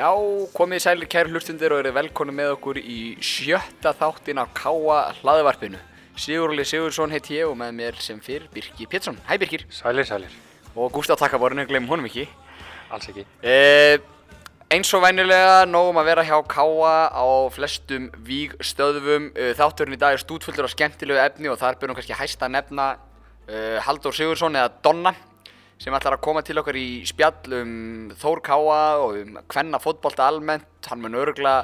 Já, komið sælir kæri hlustundir og eru velkonu með okkur í sjötta þáttin af Káa hlaðvarpinu. Sigurli Sigursson heit ég og með mér sem fyrr Birkir Pétursson. Hæ Birkir. Sælir, sælir. Og Gustaf Takkaborinu, glemum honum ekki. Alls ekki. E, eins og vænilega nógum að vera hjá Káa á flestum vígstöðvum. E, þátturinn í dag er stútfullur af skemmtilegu efni og þar byrjum kannski hæsta nefna e, Haldur Sigursson eða Donna sem ætlar að koma til okkar í spjall um Þór Káa og um hvenna fótbolta almennt. Hann mun örgla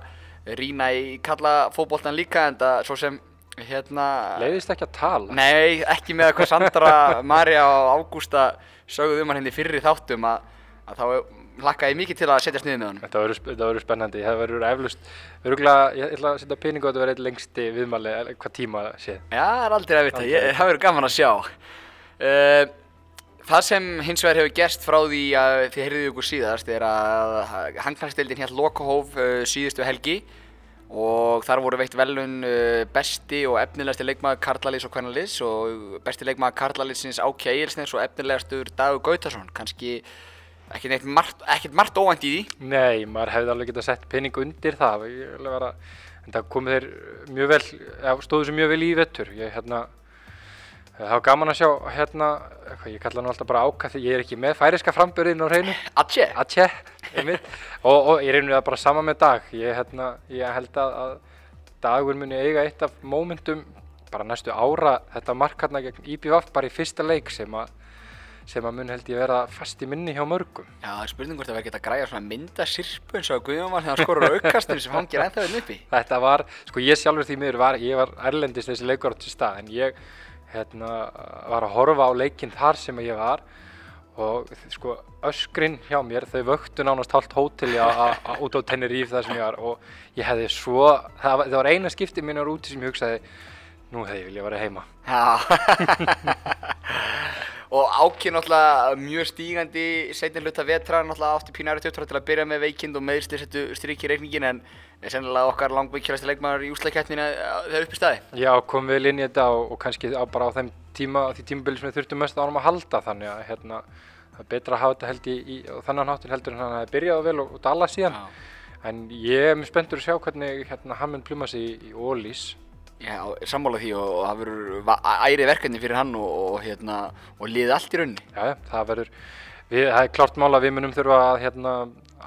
rýna í kalla fótboltan líka en það svo sem hérna... Leiðist ekki að tala? Nei, ekki með hvað Sandra, Marja og Ágústa sögðu um hann henni fyrri þáttum að, að þá hlakka ég mikið til að setja sniðið með hann. Þetta verður, spennandi. Það verður eflust, örgulega, ég ætla að setja peningu á þetta verður lengsti viðmali, hvað tíma séð. Já, það er aldrei að vita. Ég, það verður gaman að sjá. Uh, Það sem hins vegar hefur gerst frá því að þið heyrðuðu ykkur síðast er að hangnarsdeildin hér lokahóf uh, síðustu helgi og þar voru veitt velun uh, besti og efnilegasti leikmaður Karlalís og Kvernalís og besti leikmaður Karlalísins Ákja Eilsnes og efnilegastur Dagur Gautarsson. Kanski ekkert margt, margt óvænt í því? Nei, maður hefði alveg getað sett pening undir það. Vera, en það komið þeir mjög vel, stóðu sér mjög vel í vettur. Ég hérna Það var gaman að sjá hérna, ég kalla hann alltaf bara ákvæð því ég er ekki með færiska frambörðin á hreinu. Atje? Atje, einmitt. og, og ég reynir það bara sama með dag. Ég, hérna, ég held að, að dagur muni eiga eitt af mómentum bara næstu ára þetta mark hérna gegn IPVAF bara í fyrsta leik sem að sem að mun held ég vera fast í minni hjá mörgum. Já, það er spurning hvort það verður gett að græja svona myndasirpu eins og að Guðjón var þegar hann skorur aukastum sem hangir ennþá inn uppi. Þetta var, sko ég sjálfur því miður var, ég var erlendist þessi leikur á til stað en ég hérna, var að horfa á leikinn þar sem ég var og sko öskrin hjá mér þau vöktu nánast hálft hóteli út á Tenerife þar sem ég var og ég hefði svo, það var, það var eina skipti mínar úti sem ég hugsaði nú hefði ég viljað vera heima og ákveð náttúrulega mjög stígandi setni hluta vetra náttúrulega átti pínari tjóttur til að byrja með veikind og meðsli settu strikki reikningin en sennilega okkar langveikjalastu leikmæður í úslækjættina þegar upp í staði. Já, kom vel inn í þetta og, og kannski á, bara á þeim tíma, því tímabili sem við þurftum mest ánum að halda þannig að hérna, það er betra að hafa þetta held í, í þannan háttur heldur en hann hefði byrjað vel og, og dala síðan. Já. En ég er mjög spenntur að sjá hvernig hérna, mun pluma sig í, í Ólís Já, sammála því og það verður æri verkefni fyrir hann og, og, hérna, og liði allt í rauninni. Já, það verður, það er klart mála að við munum þurfa að, hérna,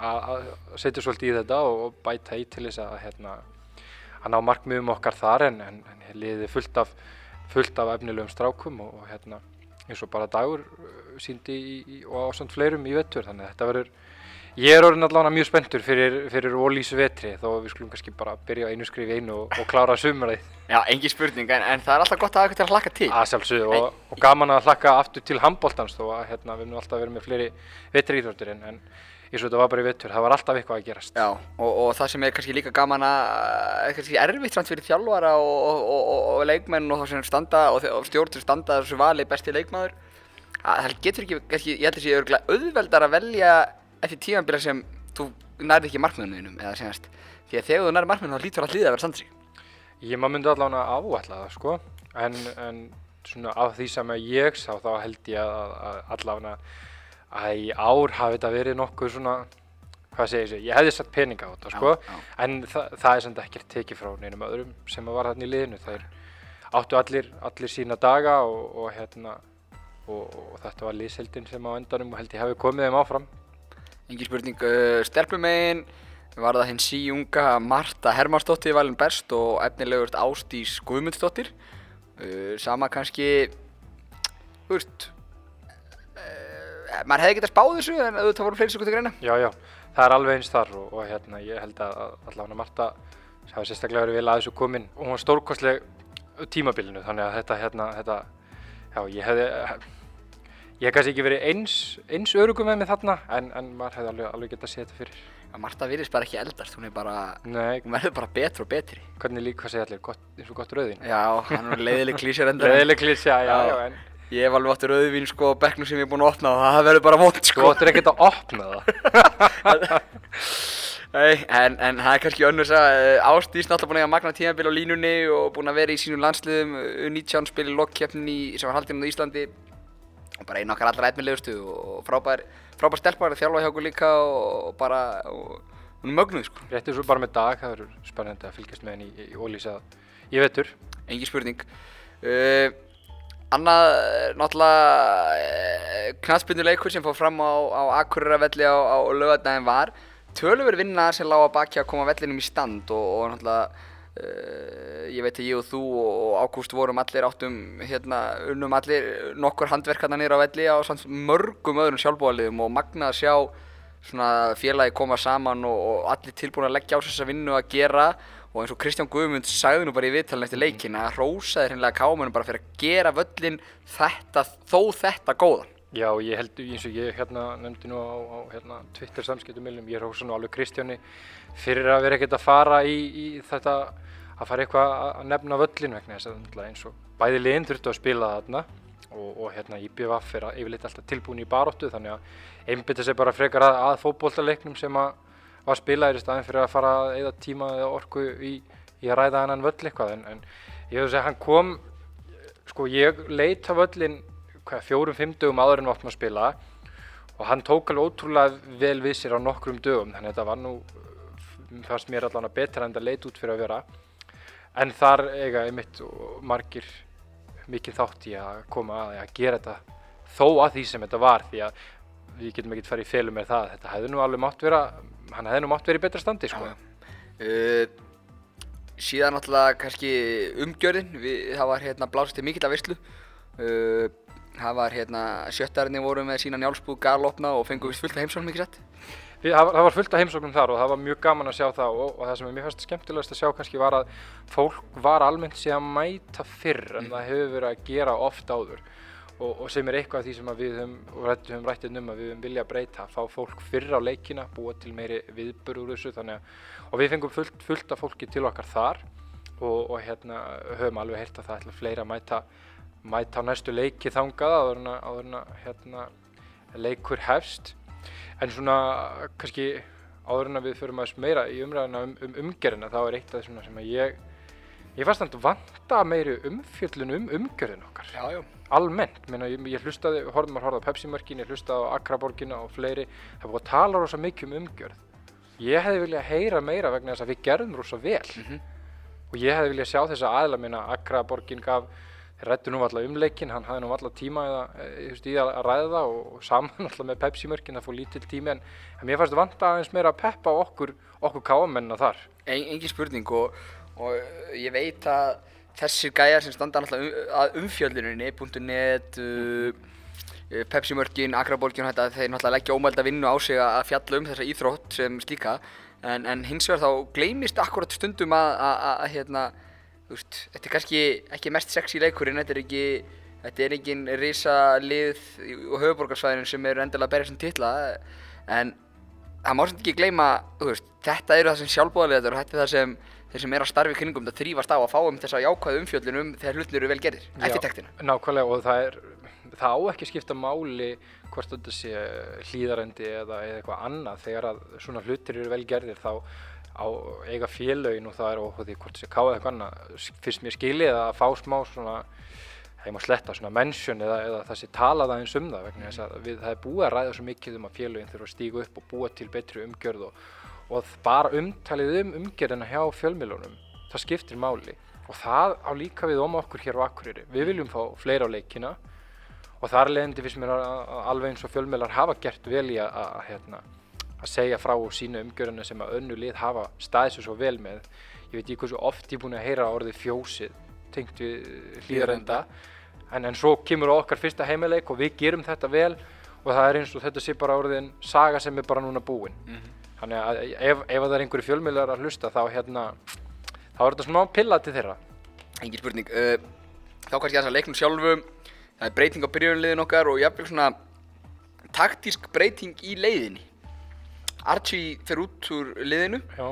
að setja svolítið í þetta og, og bæta í til þess að, hérna, að ná markmiðum okkar þar en, en, en liði fullt af, fullt af efnilegum strákum og hérna, eins og bara dagur síndi í, í, og ásand fleirum í vettur þannig að þetta verður Ég er orðin allavega mjög spenntur fyrir, fyrir ólísu vetri þó við skulum kannski bara byrja einu skrif einu og, og klára sumraðið. Já, engi spurning, en, en það er alltaf gott að hafa eitthvað til að hlakka til. Að sjálfsögðu og, og gaman að hlakka aftur til handbóltans þó að hérna, við erum alltaf verið með fleiri vetri íþróttir en, en eins og þetta var bara í vettur, það var alltaf eitthvað að gerast. Já, og, og það sem er kannski líka gaman að, kannski erfitt samt fyrir þjálfara og leikmenn og þá sem standa og stjórnur standa þessu vali besti leikmaður, að það getur ekki, kannski, ég held að það sé auðveldar að velja eftir tímanbíla sem þú nærði ekki markmennunum eða senast því að þegar þú nærði markmennunum þá lítur alltaf líða að vera sandri. Ég maður myndi allavega áætla það sko. En, en svona af því sem ég sá þá held ég að, að allavega að í ár hafi þetta verið nokkuð svona hvað segir þessu, ég hefði satt peninga á þetta sko. Já, já. en þa það er samt ekkert tekið frá neinum öðrum sem var þarna í liðinu. Það er áttu allir, allir sína daga og, og hérna og, og þetta var liðseldin sem á endanum held ég hefði komið þeim áfram Engi spurning, uh, stelpumegin var það hinn síjunga Marta Hermansdóttir valin best og efnilegurst Ástís Guðmundsdóttir. Uh, sama kannski, þú veist, uh, maður hefði getað spáð þessu en auðvitað voru fleiri sekundar greina. Já, já, það er alveg eins þar og, og hérna, ég held að allavega Marta hafi sérstaklega verið vel að þessu komin og hún var stórkostleg tímabilinu þannig að þetta, hérna, þetta, já, ég hefði Ég hef kannski ekki verið eins, eins örugum með mig þarna, en, en maður hefði alveg, alveg getað að setja fyrir. Ja, Marta virðist bara ekki eldast, hún er bara, Nei. hún verður bara betri og betri. Hvernig líka, hvað segja allir, gott, eins og gott rauðvín? Já, hann er leiðileg klísjar endur. leiðileg klísja, já, já, en. Ég hef alveg átti rauðvín sko á bekknum sem ég er búinn að opna og það verður bara vond sko. Þú áttur ekkert að opna það. Nei, en, en það er kannski önnur að Ástís náttúrulega búinn að magna tímanbíl á línunni og búinn að vera í sínum landsliðum, U19 spil í lokkjefni sem var haldinn á Íslandi og bara einu okkar allra efnilegustu og frábær, frábær stelpar þjálfa hjá okkur líka og bara hún er mögnuð sko, réttið svo bara með dag, það verður spennandi að fylgjast með henni í, í ólýsa í vetur. engin spurning. Uh, annað, eh, náttúrulega, uh, knastbynduleikur sem fór fram á, á Akureyravelli á, á lögadaginn var tölur vinna sem lág að baki að koma vellinum í stand og, og náttúrulega ég veit að ég og þú og Ágúst vorum allir áttum hérna unnum allir nokkur handverkarna niður á velli á mörgum öðrum sjálfbúðaliðum og magna að sjá svona félagi koma saman og, og allir tilbúin að leggja á þessa vinnu að gera. Og eins og Kristján Guðmund sagði nú bara í viðtalinn eftir leikin að rósaði hreinlega kámunum bara fyrir að gera völlin þetta, þó þetta góðan Já, ég held eins og ég hérna nefndi nú á, á hérna, Twitter samskiptumilum, ég rósa nú alveg Kristjáni fyrir að vera ekkert að fara í, í þetta, að fara eitthvað að- nefna völlin vegna þess að eins og bæði liðin þurftu að spila þarna og, og hérna IBVF er að- yfirleitt alltaf tilbúin í baróttu þannig að einbytta sér bara frekar að, að fótboltaleiknum sem að var spilaðir í staðin fyrir að fara eða tíma eða orku í, í að ræða hennan völl eitthvað. En, en ég hefði að segja hann kom sko ég leit á völlin hvað, fjórum, fimm dögum áður en við áttum að spila og hann tók alveg ótrúlega vel við sér á nokkrum dögum þannig að þetta var nú uh, fannst mér allan að betra en það leit út fyrir að vera. En þar eiga einmitt margir mikið þátt í að koma að, að gera þetta þó að því sem þetta var því að við getum ekkert farið í félum með það. Þetta hefði nú alveg mátt vera hann hefði nú mátt vera í betra standi sko. uh, síðan náttúrulega kannski umgjörðin við, það var hérna blásið til mikill að veistlu uh, það var hérna sjöttarinn voru með sína njálsbúð galopna og fengu vist fullt af heimsóknum ekki sett það, var, það var fullt af heimsóknum þar og það var mjög gaman að sjá það og, og það sem er mjög fast skemmtilegast að sjá kannski var að fólk var almennt sé að mæta fyrr en það hefur verið að gera oft áður. Og, og sem er eitthvað af því sem að við höfum, rættið um að við höfum vilja breyta, fá fólk fyrr á leikina, búa til meiri viðbörur úr þessu þannig að, og við fengum fullt, fullt af fólki til okkar þar og, og hérna höfum alveg heyrt að það ætla fleiri að mæta, mæta á næstu leiki þangað áður en að, áður en að hérna, leikur hefst. En svona kannski áður en að við förum aðeins meira í umræðina um, um umgerðina þá er eitt af þessum sem að ég ég fannst að vanta meiri umfjöllun um umgjörðin okkar. Já, já. almennt, Meina, ég, ég hlustaði, horfðum að horfa á Pepsi-mörkin, ég hlustaði á Akraborgina og fleiri, það búið að tala rosa mikið um umgjörð. Ég hefði viljað heyra meira vegna þess að við gerðum rosa vel. Mhm. og ég hefði viljað sjá þessa aðla minna Akraborgin gaf rættu nú alltaf um leikinn, hann hafði nú alltaf tíma eða, e, just, í að, að ræða það og, saman alltaf með Pepsi-mörkin, það fór lítill tími en, en mér fannst vanta aðeins meira að peppa okkur, okkur káamennina þar. En, engin spurning og, og uh, ég veit að þessir gæjar sem standa náttúrulega um, að umfjölduninni, .net, uh, uh, Pepsi Mörkin, Akraborgin þetta, þeir náttúrulega leggja ómælda vinnu á sig að að fjalla um þessa íþrótt sem slíka en, en hins vegar þá gleymist akkurat stundum að, að, að, að hérna, veist, þetta er kannski ekki mest sexy leikurinn, þetta er ekki, þetta er engin risa lið og höfuborgarsvæðinu sem eru endilega að berja sem titla en það má sem ekki gleyma, veist, þetta eru það sem sjálfbóðarlega og þetta er það sem þeir sem er að starfi kringum þetta þrýfast á að fá um þessa jákvæðu umfjöllun um þegar hlutin eru vel gerðir, eftir tektina. Nákvæmlega og það er það á ekki skipta máli hvort þetta sé hlýðarendi eða, eða eitthvað annað þegar að svona hlutir eru vel gerðir þá á eiga félögin og það er óhugði hvort það sé káða eitthvað annað fyrst mér skilið að fá smá svona heim að sletta svona mention eða, eða það sé talað aðeins um það vegna þess að við, það er búið að ræða svo mikið um að félögin þurfa að stíga upp og búa til betri umgjörð og, og bara umtalið um umgjörðina hjá fjölmiðlunum það skiptir máli. Og það á líka við om okkur hér á Akureyri. Við viljum fá fleira á leikina og þar leðandi finnst mér að, alveg eins og fjölmiðlar hafa gert vel í að, hérna, að segja frá sínu umgjörðina sem að önnu lið hafa staðið sér svo vel með. Ég veit ekki hversu oft ég er búin að heyra orðið fjósið tengt við hlýðarenda. En, en svo kemur okkar fyrsta heimileik og við gerum þetta vel og það er eins og þetta sé bara orðin saga sem er bara núna búin. Þannig að ef, ef það er einhverju fjölmiðlar að hlusta þá hérna þá er þetta smá pilla til þeirra. Engin spurning. Uh, þá kannski þess að leiknum sjálfum, það er breyting á byrjunliðin okkar og jafnvel svona taktísk breyting í leiðinni. Archie fer út úr liðinu Já,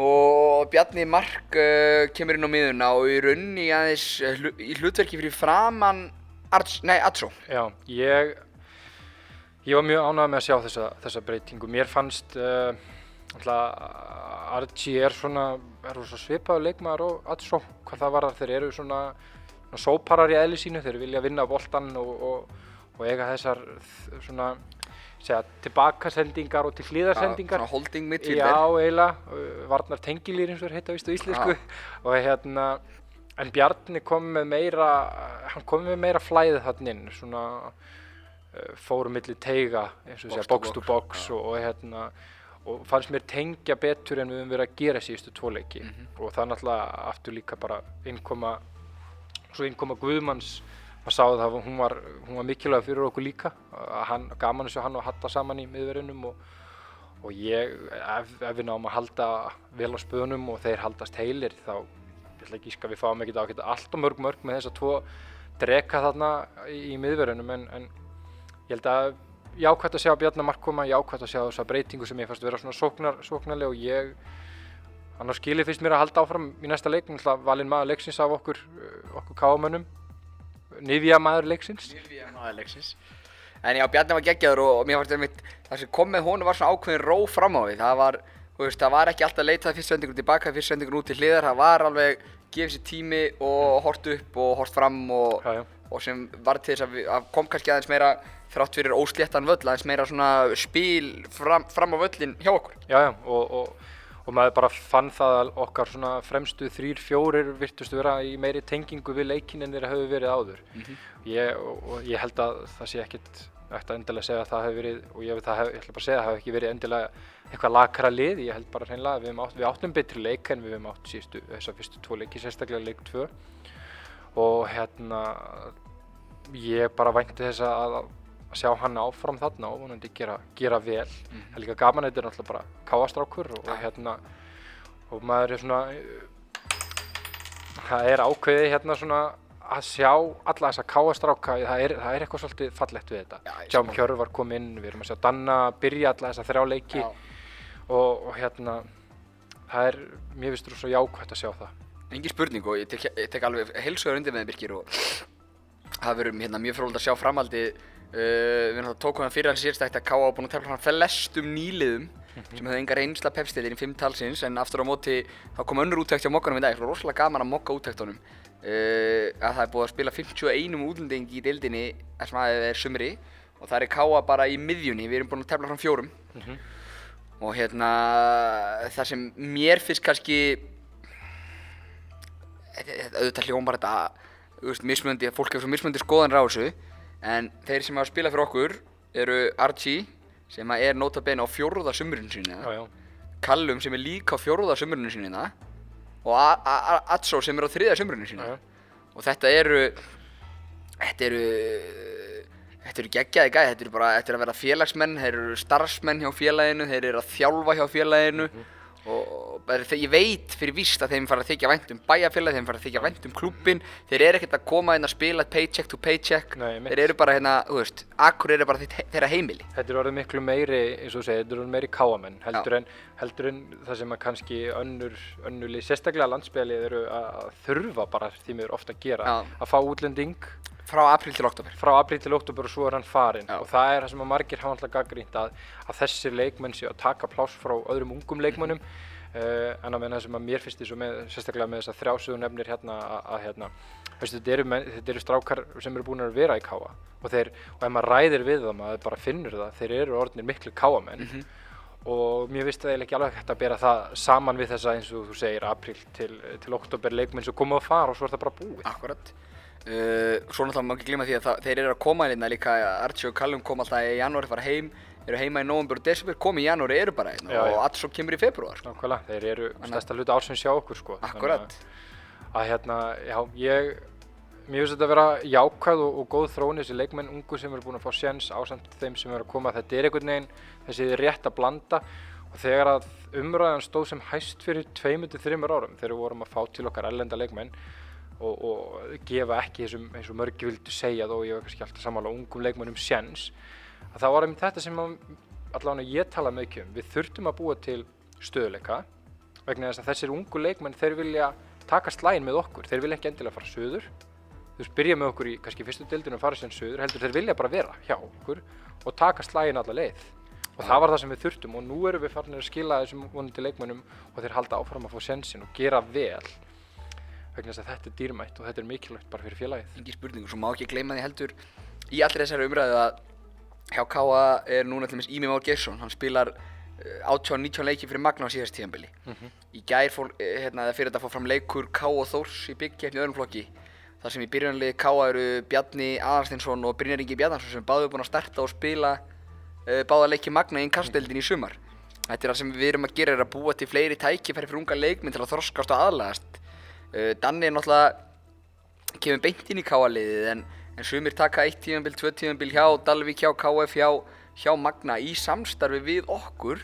og Bjarni Mark uh, kemur inn á miðuna og í raunni aðeins uh, í hlutverki fyrir framann Arch, nei, Atso. Já, ég ég var mjög ánægð með að sjá þessa, þessa breytingu. Mér fannst uh, Archie er svona, er svona svipaður leikmaður og Atso, hvað það var þeir eru svona, svona sóparar í eðli sínu, þeir vilja vinna boltan og, og, og eiga þessar svona tilbakasendingar og til hlýðarsendingar Svona holding Já, midfielder. eiginlega, uh, Varnar Tengilýr eins og er vist á íslensku og hérna, en Bjarni kom með meira, hann kom með meira flæðið þarna inn, svona uh, fórum milli teiga eins og segja, box to box, já. og, og hérna og fannst mér tengja betur en við höfum verið að gera síðustu tvo leiki Mhm. og það náttúrulega aftur líka bara innkoma svo innkoma Guðmanns maður sá það að hún var, var mikilvæg fyrir okkur líka. Að hann, gaman og hann og Hatta saman í miðverðinum og, og ég, ef, ef við náum að halda vel á spöðunum og þeir haldast heilir þá, ég ætla ekki að við fáum ekkert ákveð allt og mörg mörg með þess að tvo dreka þarna í, í miðverðinum en, en ég held að jákvæmt að sjá Bjarnamark koma, jákvæmt að sjá þessa breytingu sem ég fannst vera svona sóknar, sóknarleg og ég hann á skili finnst mér að halda áfram í næsta leik, valinn maður leiksins af okkur, uh, okkur káamönnum Nivja maður leiksins Silvía maður leiksins. En já, Bjarni var geggjaður og, og mér fannst einmitt, það sem kom með honum var svona ákveðin ró fram á við. Það var, þú veist, það var ekki alltaf leitað fyrst sendingur tilbaka, fyrst sendingur út til hliðar. Það var alveg gefið sér tími og hort upp og hort fram og, já, já. og sem var til þess að, við, að kom kannski aðeins meira þrátt fyrir ósléttan völl, aðeins meira svona spil fram, fram á völlin hjá okkur. Já, já, og, og, og maður bara fann það að okkar svona fremstu þrýr, fjórir virtustu vera í meiri tengingu við leikinn en þeirra hefur verið áður. ég, og, ég held að það sé ekkit eftir að endilega segja að það hefur verið, og ég, hef, ég ætla bara að segja að það hefur ekki verið endilega eitthvað lakara lið, ég held bara hreinlega við, átt, við áttum betri leik en við höfum átt síðustu, þessa fyrstu tvo leiki, sérstaklega leik tvö. Og hérna ég bara vænti þess að, að sjá hann áfram þarna og vonandi gera, gera vel. Það er líka gaman þetta er náttúrulega bara káastrákur og, og hérna og maður er svona það er ákveðið hérna svona að sjá alla þessa káastráka það er, það er eitthvað svolítið fallegt við þetta. Já, ég sjáum sammála. Hjörvar kom inn, við erum að sjá Danna byrja alla þessa þrjá leiki og, og hérna það er, mér finnst þú svo jákvæmt að sjá það. Engi spurning og ég tek, ég tek alveg heilsugur undir með þeim Birkir og það verður hérna, mjög frólægt að sjá framhaldi við náttúrulega tókum það fyrir hans sérstækt að K.A. búin að tefla hann flestum nýliðum sem hefði enga reynsla pepstilir í fimm talsins en aftur á móti þá kom önnur úttækt hjá mokkanum í dag, svo rosalega gaman að mokka úttæktunum uh, að það er búið að spila 51 útlendingi í deildinni sem að er sumri og það er K.A. bara í miðjunni, við erum búin að tefla fram fjórum. Og hérna það sem mér finnst kannski auðvitað hljómar þetta mismunandi, fólk hefur svo mismunandi skoðanir á þessu en þeir sem hafa spilað fyrir okkur eru Archie sem er nota bene á fjórða sumurinn sína Callum sem er líka á fjórða sumurinn sína og Atso sem er á þriða sumurinn sína já, já. og þetta eru þetta eru þetta eru geggjaði gæði, þetta eru bara þetta eru að vera félagsmenn, þeir eru starfsmenn hjá félaginu þeir eru að þjálfa hjá félaginu. Og bara þegar ég veit fyrir víst að þeim fara að þykja vænt um bæjarfélag þeim fara að þykja vænt um klúbbin þeir eru ekkert að koma inn að spila paycheck to paycheck. Nei, þeir eru bara hérna, þú veist, akkur eru bara þeirra heimili. Þetta er orðið miklu meiri, eins og þú segir, þetta er orðið meiri káamenn heldur heldur en það sem að kannski önnur, önnurlið, sérstaklega landsbyðalið eru að þurfa bara því miður ofta að gera, Já. að fá útlending frá april til oktober frá apríl til oktober og svo er hann farinn. Og það er það sem að margir hafa alltaf gaggrínt að, að þessir leikmenn séu að taka pláss frá öðrum ungum leikmennum uh, en að meina það sem að mér finnst því með, sérstaklega með þess að þrjásögu nefnir hérna að, hérna, veistu, þetta, eru, þetta eru strákar sem eru búin að vera í káa og, þeir, og ef maður ræðir við það, maður bara finnur það, þeir eru orðinir miklu káamenn og mér finnst það ekki alveg hægt að bera það saman við þessa eins og þú segir apríl til, til oktober leikmenn sem koma að fara og svo er það bara búið. Akkurat uh, Svo náttúrulega má ekki glima því að það, þeir eru að koma hérna líka Archie og Callum koma alltaf í janúari fara heim eru heima í november og desember komi í janúari eru bara hérna og já. Atso kemur í februar sko. Nákvæmlega, þeir eru stærsta hluta ársins hjá okkur sko Akkurat að, að hérna, já, ég mér finnst þetta að vera jákvæð og, og góð þróun þessi leikmenn ungu sem eru búin að fá séns ásamt þeim sem eru að koma þetta er einhvern veginn þessi rétt að blanda og þegar að umræðan stóð sem hæst fyrir tveimur til þreymur árum þegar við vorum að fá til okkar ellenda leikmenn og, og gefa ekki þessum eins og mörgi vildu segja þó ég var kannski alltaf sammála ungum leikmennum séns að það var einmitt þetta sem allavega ég tala mikið um. Við þurftum að búa til stöðuleika vegna þess að þessir ungu leikmenn þeir vilja taka slægin með okkur. Þeir vilja ekki endilega fara söður þú veist, byrja með okkur í kannski fyrstu deildinu og fara sem söður heldur þeir vilja bara vera hjá okkur og taka slægin alla leið. Og það var það sem við þurftum og nú erum við farin að skila þessum vonandi leikmennum og þeir halda áfram að fá sensin og gera vel vegna þess að þetta er dýrmætt og þetta er mikilvægt bara fyrir félagið. Engi spurning og svo má ekki gleyma því heldur í allri þessari umræðu að hjá Káa er núna til dæmis Ími Már Geirsson, hann spilar uh, 18-19 leiki fyrir Magna á síðast tíðanbili. Í gær fór, eh, hérna, fyrir þetta fór fram leikur Káa og Þórs í byggkeppni öðrum flokki. þar sem í byrjunarliði Káa eru Bjarni Aðarstinsson og Brynjar Ingi Bjarnarsson sem báðu búin að starta og spila uh, báða leiki Magna í inkastdeildin í sumar. Þetta er það sem við erum að gera, er að búa til fleiri tækifæri fyrir unga leikminn til að þroskast og aðlagast. Uh, Danni er náttúrulega kemur beint inn í Káa-liðið en, en sumir taka eitt tíðanbíl, tvö tíðanbíl hjá Dalvík, hjá KF, hjá, hjá Magna í samstarfi við okkur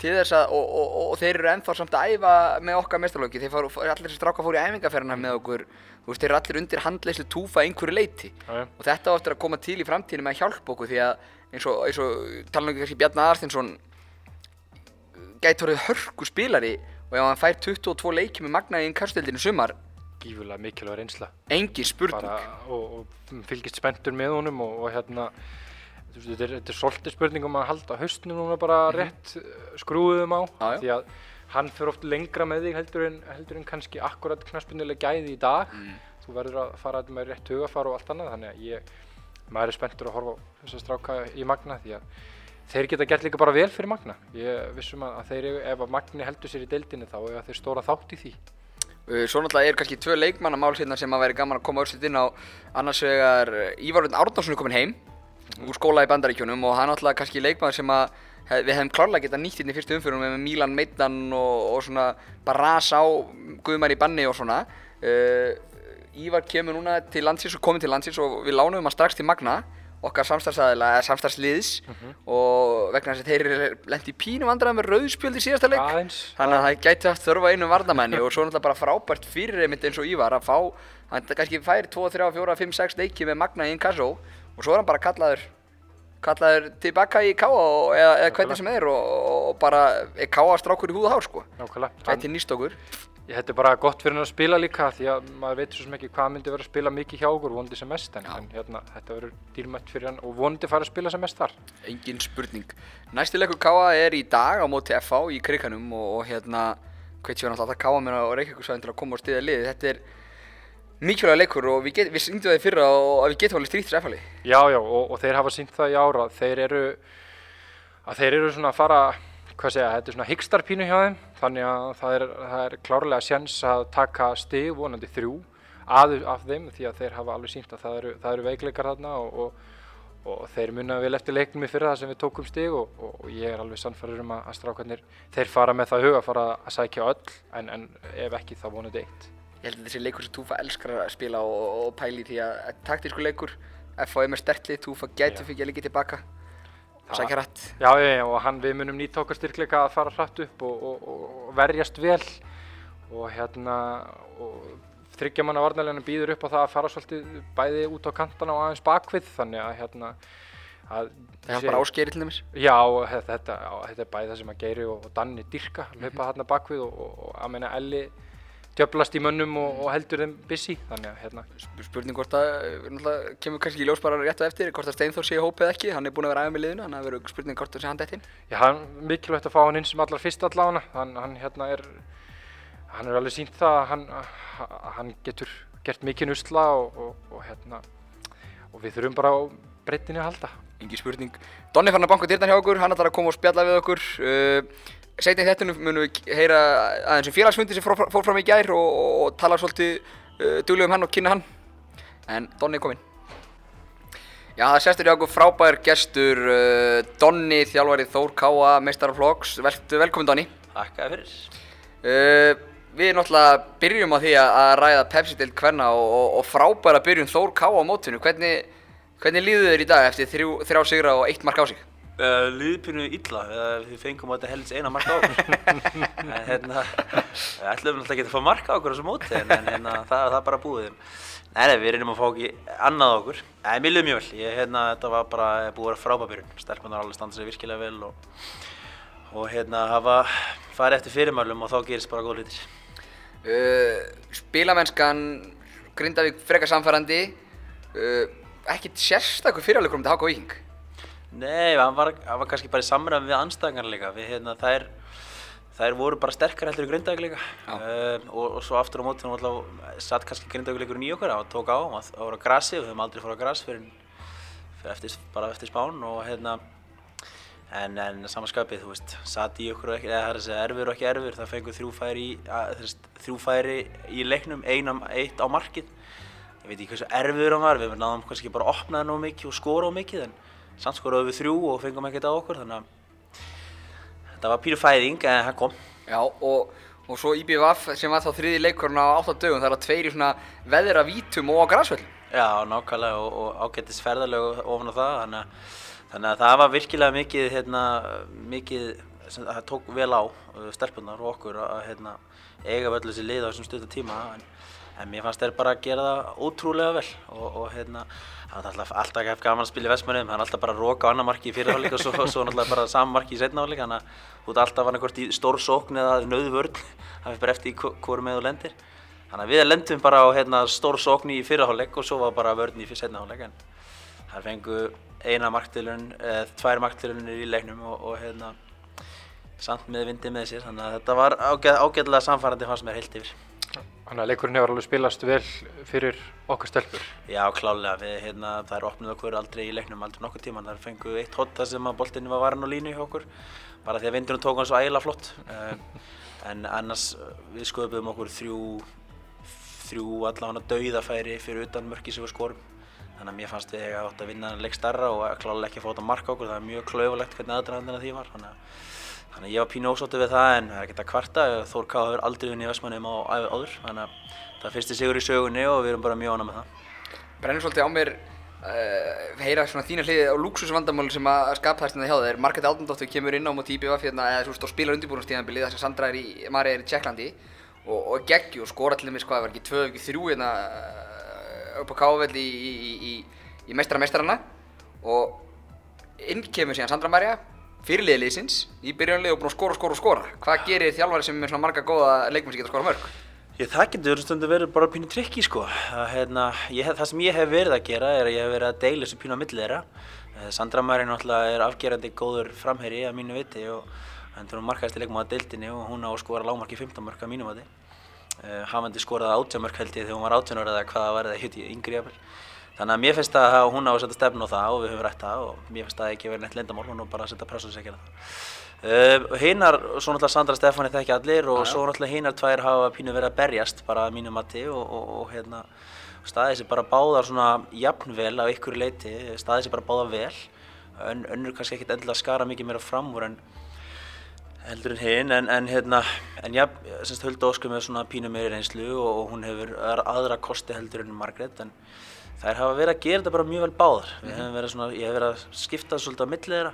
til þess að, og, og, og, og þeir eru ennþá samt að æfa með okkar mestarlóki, þeir fóru, allir þessi stráka fóru í æfingarferðina með okkur, þú veist, þeir eru allir undir handleyslu túfa einhverju leiti já. og þetta á eftir að koma til í framtíðinu með að hjálpa okkur því að eins og, eins og tala um kannski Bjarni Aðarstinsson gæti orðið hörku spilari og ef hann fær 22 leiki með Magna í inkastdeildinu sumar, Gífulega mikilvæg reynsla. engin spurning bara, og, og fylgist spenntur með honum og, og hérna þetta er, er svolítið spurning um að halda haustnum núna bara rétt uh, skrúðum á já. því að hann fyrir oft lengra með þig heldur en, heldur en kannski akkurat knaspunnilega gæði í dag Mm. þú verður að fara með rétt hugafar og allt annað þannig að ég, maður er spenntur að horfa á þessa stráka í Magna því að þeir geta gert líka bara vel fyrir Magna ég vissum að, að þeir, ef að Magni heldur sér í deildinni þá eiga þeir stóra þátt í því Svo náttúrulega er kannski tvö leikmannamál hérna sem að væri gaman að koma örslit inn á. Annars vegar uh, Ívar Örn Árnarsson er komin heim úr skóla í Bandaríkjunum og hann náttúrulega kannski leikmann sem að við hefum klárlega getað nýtt hérna í fyrstu umfyrum með Milan Meiddan og, og svona bara rasa á Guðmar í banni og svona. Uh, Ívar kemur núna til landsins og komið til landsins og við lánum hann strax til Magna okkar samstarfsæðila, eða samstarfsliðs og vegna þess að þeir eru lendi í pínu vandræðum með rauðspjöld í síðasta leik. Aðeins. Þannig að það gæti haft þörfa einu varnamenni og svo náttúrulega bara frábært fyrir einmitt eins og Ívar að fá, hann kannski fær 2, 3, 4, 5, 6 leiki með Magna í Inkasso og svo er hann bara kallaður, kallaður tilbaka í og- eða, eða hvernig sem er og, og bara er Káa strákur í húð og hár sko. nákvæmlega. Hann- Gæti nýst okkur. Ég er bara gott fyrir hann að spila líka því að maður veit svo sem ekki hvað myndi vera að spila mikið hjá okkur, vonandi sem mest en, en hérna, þetta verður dýrmætt fyrir hann og vonandi fara að spila sem mest þar. Engin spurning. Næsti leikur Káa er í dag á móti FH í krikanum og, og hérna hveit séu náttúrulega alltaf Káa mér á Reykjavíkusvæðin til að koma og stiða liðið. Þetta er mikilvæg leikur og við, get, við syngdum það í fyrra og við getum alveg stríkt þessu FH-li. Já, já, og, og þeir hafa sínt það í ára, þeir eru, að þeir eru svona að fara, hvað segja, þetta er svona hyggstarpínu hjá þeim, þannig að það er, það er klárlega sjans að taka stig, vonandi þrjú, að, af þeim, því að þeir hafa alveg sínt að það eru, það eru veikleikar þarna og, og, og þeir munna vel eftir leiknum í fyrra það sem við tókum stig og, og, og ég er alveg sannfæður um að, að strákarnir, þeir fara með það huga, fara að sækja öll, en, en ef ekki þá vonandi eitt. Ég held að þessi leikur sem Túfa elskar að spila og, pæli því að, taktísku leikur FH er stertlið, Túfa gæti fyrir líka tilbaka Sækja rætt. Já, já, já, og hann, við munum nýta okkar styrkleika að fara hratt upp og, og, og verjast vel. Og hérna, og þryggja manna varnarlegana býður upp á það að fara svolítið bæði út á kantana og aðeins bakvið, þannig að hérna, að Það er bara áskeri til dæmis. Já, þetta, já, þetta er bæði það sem að Geiri og, Danni dyrka, Mhm. hlaupa þarna bakvið og, og, og að meina Elli djöblast í mönnum og, og heldur þeim busy, þannig að hérna, Sp- Spurning hvort að, eh, kemur kannski í ljós bara rétt á eftir hvort að Steinþór sé hópið ekki, hann er búinn að vera aðeins með liðinu þannig að það verður spurning hvort það sé hann dætt inn Já, hann mikilvægt að fá hann inn sem allar fyrst allavega, hann, hann hérna er, hann er alveg sínt það að hann, að hann getur gert mikinn usla og, og, og hérna, og við þurfum bara á breytinni að halda. Engi spurning. Donni fann að banka dyrna hjá okkur, hann ætlar að koma og spjalla við okkur. Uh, Í þettunum munum við heyra aðeins um félagsfundi sem fór, fram í gær og, og, og tala svolítið uh, duglega um hann og kynna hann. En Donni er kominn. Já, það sestur hjá okkur frábær gestur uh, Donni, þjálfarið Þór Káa, meistaraflokks. Veltu velkomin Donni. Þakka fyrir. uh, Við náttúrulega byrjum á því að, að ræða Pepsi-dild hverna og, og, og frábæra byrjun Þór Káa á mótinu. Hvernig, hvernig líður þér í dag eftir þrjá sigra og eitt mark á sig? Uh, Líðpínu illa, uh, við fengum á þetta helst eina mark á okkur. en hérna, við ætlum náttúrulega ekki að fá mark á okkur á þessu móti, en, en hérna, það, það er bara búið. Nei, við reynum að fá ekki annað á okkur. Nei, mér liður mjög vel. Ég, hérna, þetta var bara búið að vera frábærbyrjun. Stelpunar alveg standa sig virkilega vel og, og hérna, hafa farið eftir fyrirmælum og þá gerist bara góð hlutir. uh, spilamennskan Grindavík frekar samfærandi uh, ekkert sérstakur fyrirleikur um þetta HK Víking Nei, hann var, hann var kannski bara í samræðum við anstæðingarna líka. Við, hérna, þær, þær voru bara sterkar heldur í Grindavík líka. Um, og, og svo aftur á móti, náttúrulega satt kannski Grindavík leikurinn í okkur, hann tók á, hann var á grasi, við höfum aldrei fór á gras fyrir fyrir eftir, bara eftir spán og hérna en, en samanskapið, þú veist, satt í okkur og ekki, eða það er segja erfur og ekki erfur, það fengur þrjú færi í, að, þú veist, þrjú færi í leiknum, einam, eitt á markið. Ég veit ekki hversu erfur hann var, við náðum kannski bara að opna það nóg mikið og skora á mikið, en samt skoraðum við þrjú og fengum ekkert á okkur, þannig að þetta var pínu fæðing, en það kom. Já, og, og svo IBVF sem var þá þriði leikurinn á 8 dögum, það er að tveir í svona veðra vítum og á græsvöldum. Já, nákvæmlega og, og ágættis ferðalög ofan á það, þannig að, þannig að það var virkilega mikið, hérna, mikið, sem, það tók vel á uh, stelpunar og okkur að hérna, eiga vel þessi lið á þessum stuttum tíma, en, en mér fannst þeir bara að gera það ótrúlega vel og, og hérna, það var alltaf, alltaf ekki gaman að spila í Vestmannum, það er alltaf bara að roka á annar marki í fyrirháleik og svo, svo náttúrulega bara saman marki í setnaháleik, þannig að ert alltaf annarkvort í stór sókn eða nöðu vörn, það fyrir bara eftir í hvoru með þú lendir. Þannig að við lendum bara á hérna, stór sókn í fyrirháleik og svo var bara vörn í setnaháleik, en það fengu eina marktilun, eða tvær marktilunir í leiknum og, og hérna, samt með vindi með sér, þannig að þetta var ágæð, ágæðlega samfærandi fannst mér heilt yfir. Þannig að leikurinn hefur alveg spilast vel fyrir okkar stelpur. Já, klálega, við, hérna, það er opnuð okkur aldrei í leiknum, aldrei nokkur tíma, það fengu eitt hotta sem að boltinni var varin á línu hjá okkur, bara því að vindunum tók hann svo ægilega flott, uh, en annars við sköpum okkur þrjú, þrjú allavega dauðafæri fyrir utan mörki sem við skorum, þannig að mér fannst við að átt að vinna hann leik starra og klálega ekki að þetta marka okkur, það er mjög klaufulegt hvernig aðdraðandina því var, þannig að Þannig að ég var pínu ósóttu við það en það er ekkert að kvarta. Þór K. hefur aldrei vunnið í Vestmannum á æfið áður. Þannig að það er fyrsti sigur í sögunni og við erum bara mjög ánað með það. Brennir svolítið á mér uh, heyra svona þína hliði á luxusvandamál sem að skapa þess að hjá þeir. Margrét Aldundóttur kemur inn á móti IBF hérna, eða þú veist, og spilar undirbúinastíðanbilið þar sem Sandra er í, Marja er í Tjekklandi og, og geggju og skora til dæmis hvað, var ekki tvö, ekki þrjú hérna uh, upp á Kável í, í, í, í meistara meistarana og inn kemur síðan Sandra Marja fyrirliði liðsins í byrjunlið og búin að skora, skora skora. Hvað gerir þjálfari sem er svona marga góða leikmenn sem geta skora mörg? Ég, það getur stundu verið bara pínu trikki sko. Að, hérna, ég, það sem ég hef verið að gera er að ég hef verið að deila þessu pínu á milli þeirra. Sandra Marín náttúrulega er afgerandi góður framherri að mínu viti og hendur hún markaðist í leikum á deildinni og hún á að skora lágmarki 15 mörg að mínu viti. Uh, hafandi skoraði 18 mörg held ég þegar hún var 18 ára eða hvaða var hitt í yngri jafnvel. Þannig að mér finnst að hún á að setja stefn á það og við höfum rætt það og mér finnst að það ekki verið neitt lindamál, hún á bara að setja pressu og segja það. Uh, hinnar, svo náttúrulega Sandra Stefani þekki allir og svo náttúrulega hinnar tvær hafa pínu verið að berjast bara að mínu mati og, og, og hérna staðið sér bara báðar svona jafnvel á ykkur leiti, staðið sér bara báðar vel, Ön, önnur kannski ekkert endilega skara mikið meira fram úr en heldur en hinn, en, en hérna, en já, semst Hulda Óskar með svona pínu meiri reynslu og, og hún hefur aðra kosti heldur en Margrét en þær hafa verið að gera þetta bara mjög vel báðar. Mm -hmm. Svona, ég hef verið að skipta svolítið á millið þeirra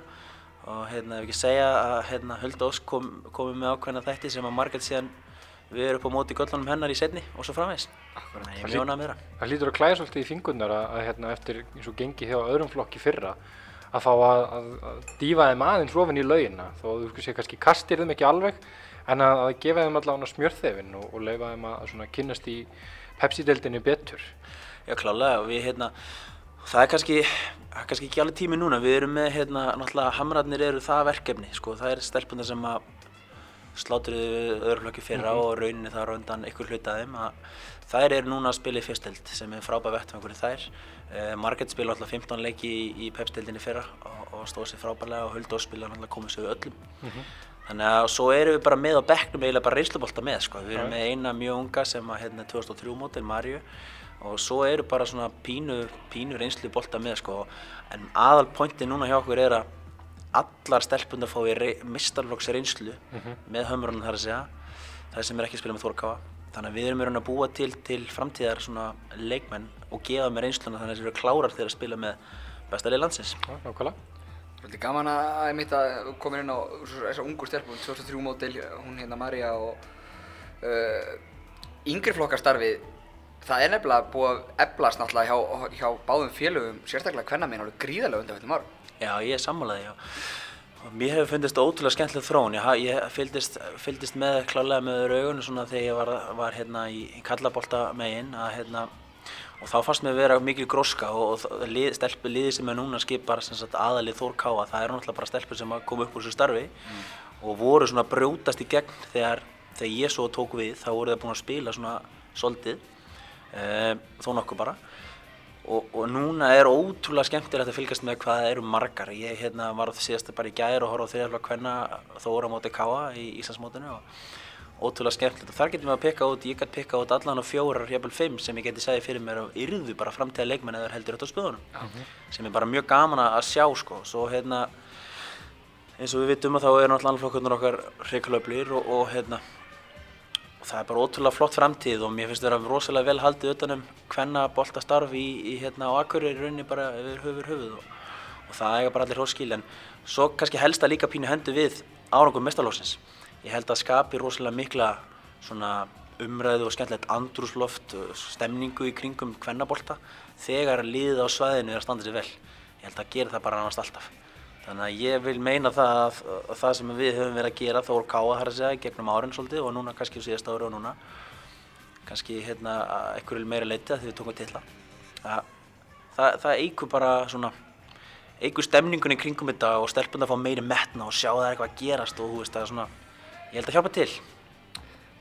og hérna, ef ekki segja að hérna, Hulda Ósk kom, komið með ákveðna þætti sem að Margrét síðan við erum upp á móti göllunum hennar í setni og svo framvegis. Þannig að ég mjög ánægð með það. Hlýtur að klæða svolítið í fingurnar að, að hérna, eftir eins og gengi hjá öðrum flokki fyrra að fá að, að, að dífa þeim aðeins ofin í laugina þó að þú sé kannski kastir þeim ekki alveg en að, að gefa þeim allavega smjörþefin og, og leifa þeim að kynast í Pepsi-deildinni betur. Já klálega og við hérna, það er kannski, kannski ekki alveg tími núna, við erum með hérna, náttúrulega hamrarnir eru það verkefni sko, það er stelpunar sem að slátruðu öðruflöki fyrra mm -hmm. og rauninni þar á undan ykkur hlutaðum að þær eru núna að spila í fyrsteld sem er frábæð vettfangur í þær. Eh, Marget spila alltaf 15 leiki í, í Pepsi-deildinni fyrra og, og stóð sér frábæðlega og Huldós spila alltaf komið sér öllum. Mm -hmm. Þannig að svo erum við bara með á bekknum eiginlega bara reynslubolta með sko. Við erum með eina mjög unga sem að hérna 2003 mótil, Marju og svo eru bara svona pínu, pínu reynslubolta með sko. En aðal pointi núna hjá okkur er að allar stelpundar fái mistarflokks reynslu mm -hmm. með hömrunum þar að segja. Það sem er ekki að spila með Þórkáa. Þannig að við erum raun að búa til, til framtíðar svona leikmenn og gefa með reynsluna þannig að þeir eru klárar þegar að spila með besta leið landsins. Já, nákvæmlega. Svolítið gaman að ég mitt að koma inn á þessar ungu stelpum, 2003 mótil, hún hérna Marja og uh, yngri flokkarstarfið, það er nefnilega búið að eflast náttúrulega hjá, hjá báðum félögum, sérstaklega hvernaminn, alveg gríðarlega undan þetta árum. Já, ég er sammálaði, já. Mér hefur fundist ótrúlega skemmtileg þróun, ég, ég fylgdist, fylgdist með klálega með öðru augunum svona þegar ég var, var hérna í, í kallabólta meginn að hérna og þá fannst mér vera mikil gróska og, og lið, stelpu liði sem er núna skipar aðalið Þór Káa, það eru náttúrulega bara stelpur sem kom upp úr þessu starfi mm. og voru svona brjótast í gegn þegar, þegar ég svo tók við, þá voru það búin að spila svona soldið, e, þó nokkuð bara. Og, og núna er ótrúlega skemmtilegt að fylgjast með hvað það eru margar. Ég hérna, var síðast bara í gæri og horfa á þriðaflokk hvenna þóra móti káa í Íslandsmótinu og ótrúlega skemmtilegt. Og þar getum við að peka út, ég gæti peka út allan á fjórar, jafnvel fimm sem ég geti segið fyrir mér að yrðu bara framtíða leikmenn eða heldur þetta á spöðunum sem er bara mjög gaman að sjá sko, svo hérna eins og við vitum að þá er náttúrulega flokkurnar okkar hreikalöflir og, og hérna og það er bara ótrúlega flott framtíð og mér finnst það að vera rosalega vel haldið utanum hvenna boltastarf í, í hérna á Akureyri rauninni bara yfir höfur höfuð og, og það eiga bara allir hóskil en svo kannski helst að líka pínu hendu við árangum mestarlósins ég held að skapi rosalega mikla svona umræðu og skemmtilegt andrúsloft stemningu í kringum hvennabolta þegar liðið á svæðinu er að standa sér vel. Ég held að gera það bara annars alltaf Þannig að ég vil meina það að, að það sem við höfum verið að gera þá er káa þar að segja gegnum árin svolítið og núna kannski á síðast ári og núna kannski hérna einhverju meira leiti að því við tókum til það. Það, það eigur bara svona, eigur stemningunni kringum þetta og stelpun að fá meiri metna og sjá það eitthvað að gerast og þú veist það er svona, ég held að hjálpa til.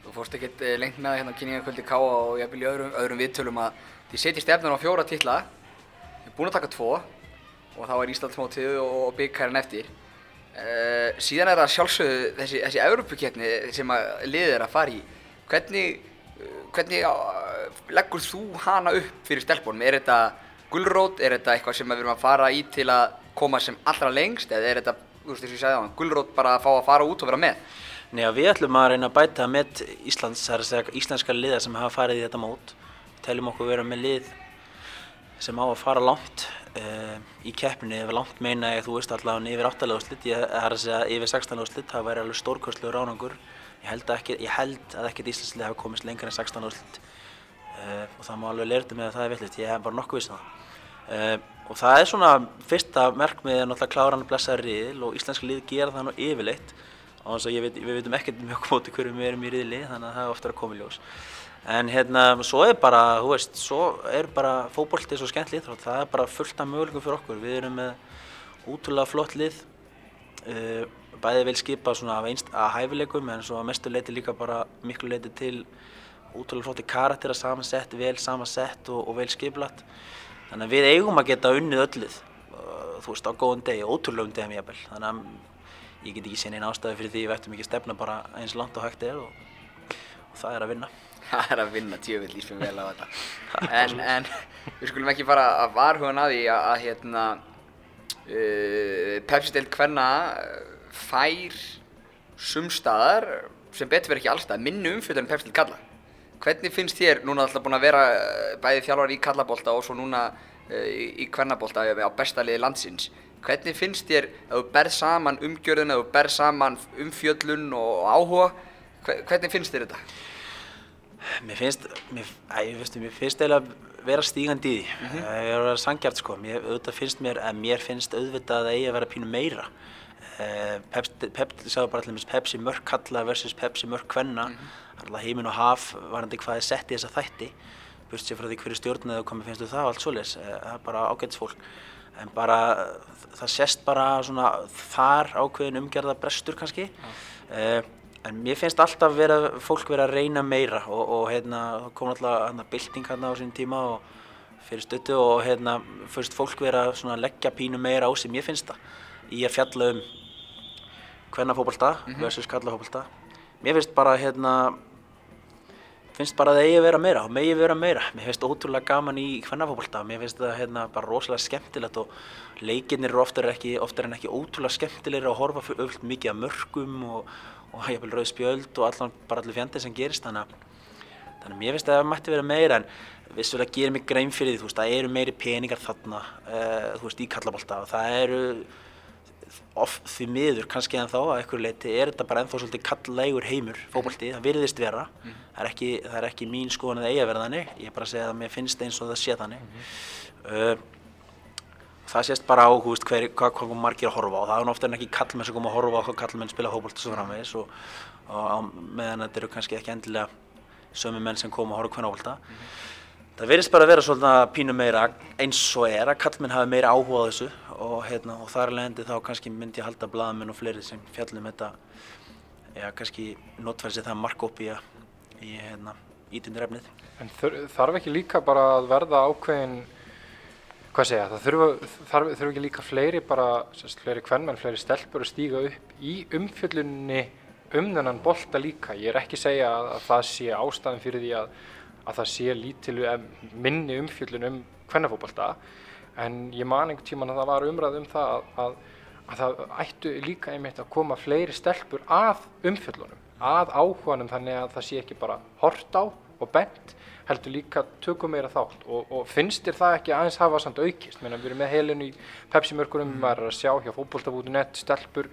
Þú fórst ekkert lengt með hérna kynningarkvöldi káa og ég vil í öðrum, öðrum viðtölum að þið setjið stefnun á fjóra titla, þið er búin að taka tvo og þá er Íslandsmótið og byggkærin eftir. Uh, síðan er það sjálfsögðu þessi, þessi Európukeppni sem að liðið er að fara í. Hvernig, hvernig uh, leggur þú hana upp fyrir stelpunum? Er þetta gullrót? Er þetta eitthvað sem við erum að fara í til að koma sem allra lengst? Eða er þetta, þú veist þess að ég sagði á hann, gullrót bara að fá að fara út og vera með? Nei, við ætlum að reyna að bæta með Íslands, það er að segja íslenska liða sem hafa farið í þetta mót. Teljum okkur vera með lið sem á að fara langt uh, í keppinu yfir langt meina ég þú veist allavega yfir 8. úrslit, ég er að segja yfir 16. úrslit, það væri alveg stórkostlegur ránangur ég held, að ekkert Íslandslið hafi komist lengur en 16. úrslit uh, og það má alveg lerta með að það er villist, ég hef bara nokkuð vissið það uh, og það er svona fyrsta merkmið er náttúrulega kláran að blessa riðil og íslenska lið gera það nú yfirleitt og þannig að við veitum ekkert mjög móti hverju við erum í riðli þannig að það er ofta að koma í ljós en hérna, svo er bara, þú veist, svo er bara fókbóltið svo skemmt lið það er bara fullt af möguleikum fyrir okkur. Við erum með útrúlega flott lið. Uh, bæðið vil skipa svona af einst að hæfileikum en svo að mestu leiti líka bara miklu leiti til útrúlega flotti karakter að samansett, vel samansett og, og vel skiplatt þannig að við eigum að geta unnið öllið uh, þú veist, á góðan degi, ótrúlega um degum ég eppel þannig að ég get ekki séð einn ástæði fyrir því. Við ættum ekki að stefna bara eins langt og hægt er og, og það er að vinna það er að vinna tjöfitt líst mér vel á þetta en, en við skulum ekki fara að varhuga að því að, að hérna uh, Pepsi-deild hverna fær sumstaðar sem betur verið ekki allstað minnu umfjöldar en Pepsi-deild kalla hvernig finnst þér, núna alltaf búin að vera bæði þjálfar í kallabólta og svo núna uh, í, kvernabólta á bestaliði landsins hvernig finnst þér að þú berð saman umgjörðun að þú berð saman umfjöllun og áhuga hvernig finnst þér þetta? Mér finnst, mér, æ, veistu, mér finnst eiginlega að vera stígandi í því. Mm -hmm. Ég er að vera sangjart sko. Mér, auðvitað finnst mér, að mér finnst auðvitað að eigi að vera pínu meira. Uh, Pepsi, Pepsi, sagði bara allir Pepsi mörk kalla versus Pepsi mörk kvenna. Mm -hmm. Alltaf heiminn og haf varandi hvað er sett í þessa þætti. Búst sér frá því hverju stjórnaði og komið finnst þú það og allt svoleiðis. Eh, það er bara ágætisfólk. En bara, það sést bara svona þar ákveðin umgerða brestur kannski. Mm. Uh, En mér finnst alltaf vera, fólk vera að reyna meira og, og hérna, kom alltaf hérna bylting hérna á sín tíma og fyrir stöttu og hérna fyrst fólk vera að leggja pínu meira á sig, mér finnst það, í að fjalla um hvenna fókbalta mm -hmm. versus kalla fókbalta. Mér finnst bara hérna, finnst bara að það eigi að vera meira og megi vera meira. Mér finnst ótrúlega gaman í hvenna fókbalta, mér finnst það hérna bara rosalega skemmtilegt og leikinnir eru oftar, en ekki ótrúlega skemmtilegir að horfa fyrir mikið að mörgum og og ég vil rauð spjöld og allan bara allir fjandið sem gerist þannig að mér finnst að það mætti vera meira en vissulega gerir mig grein fyrir því þú veist það eru meiri peningar þarna uh, þú veist í kallabólta og það eru of, því miður kannski en þá að einhverju leiti er þetta bara ennþá svolítið kallægur heimur fókbalti, það virðist vera mm. það, er ekki, það er ekki mín skoðan að eiga verða þannig ég er bara að segja að mér finnst eins og það sé þannig mm. uh, það sést bara á veist, hver, hvað, hvað margir að horfa á það er ofta en ekki kallmenn sem koma að horfa á hvað kallmenn spila hópult og svo framvegis og, og á, meðan þetta eru kannski ekki endilega sömu menn sem koma að horfa hvernig hópulta mm -hmm. það verðist bara að vera svona pínu meira eins og er að kallmenn hafi meira áhuga á þessu og, hérna, og þar leðandi þá kannski myndi ég halda blaðmenn og fleiri sem fjallum þetta ja, kannski notfæri sig það mark upp í, í hérna, ítundir efnið En þarf ekki líka bara að verða ákveðin hvað segja, það þurfa, þarf, þurfa ekki líka fleiri bara, sérst, fleiri kvennmenn, fleiri stelpur að stíga upp í umfjöllunni um þennan bolta líka. Ég er ekki að segja að, að það sé ástæðan fyrir því að, að það sé lítilu em, minni umfjöllun um kvennafóbolta en ég man einhvern tíman að það var umræð um það að, að, að það ættu líka einmitt að koma fleiri stelpur að umfjöllunum, að áhuganum þannig að það sé ekki bara hort á og bent heldur líka tökum meira þátt og, og finnst þér það ekki aðeins hafa samt aukist Menna, við erum með heilinu í Pepsi-mörkurum mm. maður er að sjá hjá fótbolta.net stelpur,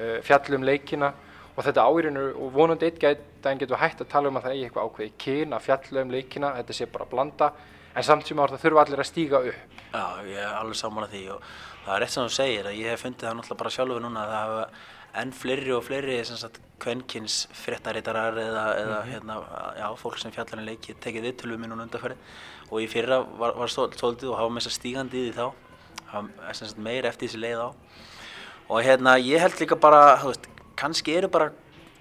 uh, fjallum leikina og þetta áirinu og vonandi eitt gæðin getur hægt að tala um að það eigi eitthvað ákveði kyna, fjallum leikina þetta sé bara að blanda en samt sem áður það þurfa allir að stíga upp Já, ég er alveg saman að því og það er rétt sem þú segir að ég hef fundið það náttúrulega bara sjálfur núna að það enn fleiri og fleiri kvennkins fréttarítarar eða, eða mm -hmm. hérna, já, fólk sem fjallar en leiki tekið viðtölu minn og undarfæri og í fyrra var, var svolítið og hafa með þess að stígandi í því þá hafa meir eftir þessi leið á og hérna ég held líka bara veist, kannski eru bara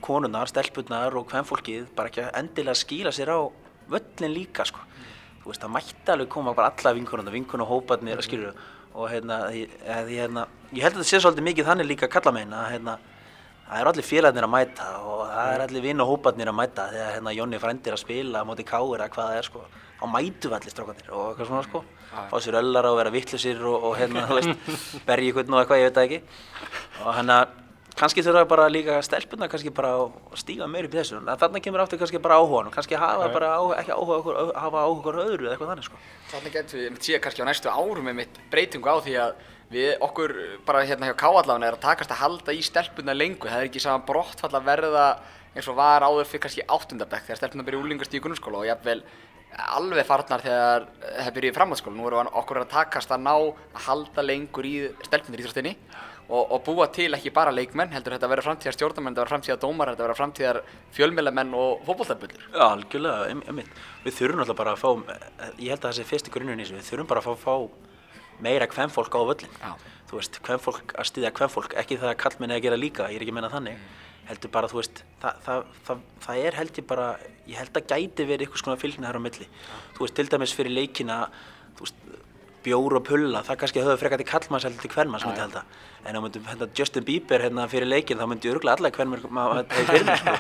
konurnar, stelpunnar og kvennfólkið bara ekki að endilega skýla sér á völlin líka sko. mm. þú veist það mætti alveg koma bara alla vinkunarna, vinkun og hóparnir mm. skilur og hérna, hérna ég held að þetta sé svolítið mikið þannig líka að kalla meina að hérna það eru allir félagarnir að mæta og það eru allir vinn og hóparnir að mæta þegar hérna Jónni frændir að spila á móti káir eða hvað það er sko. Þá mætu við allir strákanir og eitthvað svona sko. Fá sér öllar og vera vittlusir og, og hérna þú veist bergi ykkur og eitthvað ég veit það ekki. Og hérna kannski þurfa bara líka stelpuna kannski bara að stíga meir upp í þessu. Þannig kemur aftur kannski bara áhuga kannski hafa bara á, ekki áhuga okkur hafa áhuga okkur öðru eða eitthvað þannig sko. Þannig getur við síðan kannski á næstu árum með mitt breytingu á því að við okkur bara hérna hjá Káallána er að takast að halda í stelpuna lengur. Það er ekki saman brottfall að verða eins og var áður fyrir kannski áttundabæk þegar stelpuna byrja úlingast í grunnskóla og jafnvel alveg farnar þegar það byrja í framhaldsskóla. Nú erum okkur að takast að ná að halda lengur í stelpunir í þrjóttinni og, og búa til ekki bara leikmenn heldur þetta að vera framtíðar stjórnamenn, þetta að vera framtíðar dómar þetta að vera framtíðar fjölmjölamenn og fókbóltarbullir Já, algjörlega, einmitt. Við þurfum alltaf bara að fá, ég held að það sé fyrst í grunnun í þessu, við þurfum bara að fá, fá meira kvennfólk á völlin Já. Þú veist, kvennfólk að stýðja kvennfólk, ekki það að kallmenni að gera líka, ég er ekki að menna þannig mm. heldur bara, þú veist, það, það, það, það er held ég bara, ég held að gæti verið bjór og pulla, það kannski höfðu frekar til kallmanns heldur til hvernmanns myndi held að en þá myndum hérna Justin Bieber hérna fyrir leikin þá myndi öruglega alla hvernmann maður hefði fyrir mig sko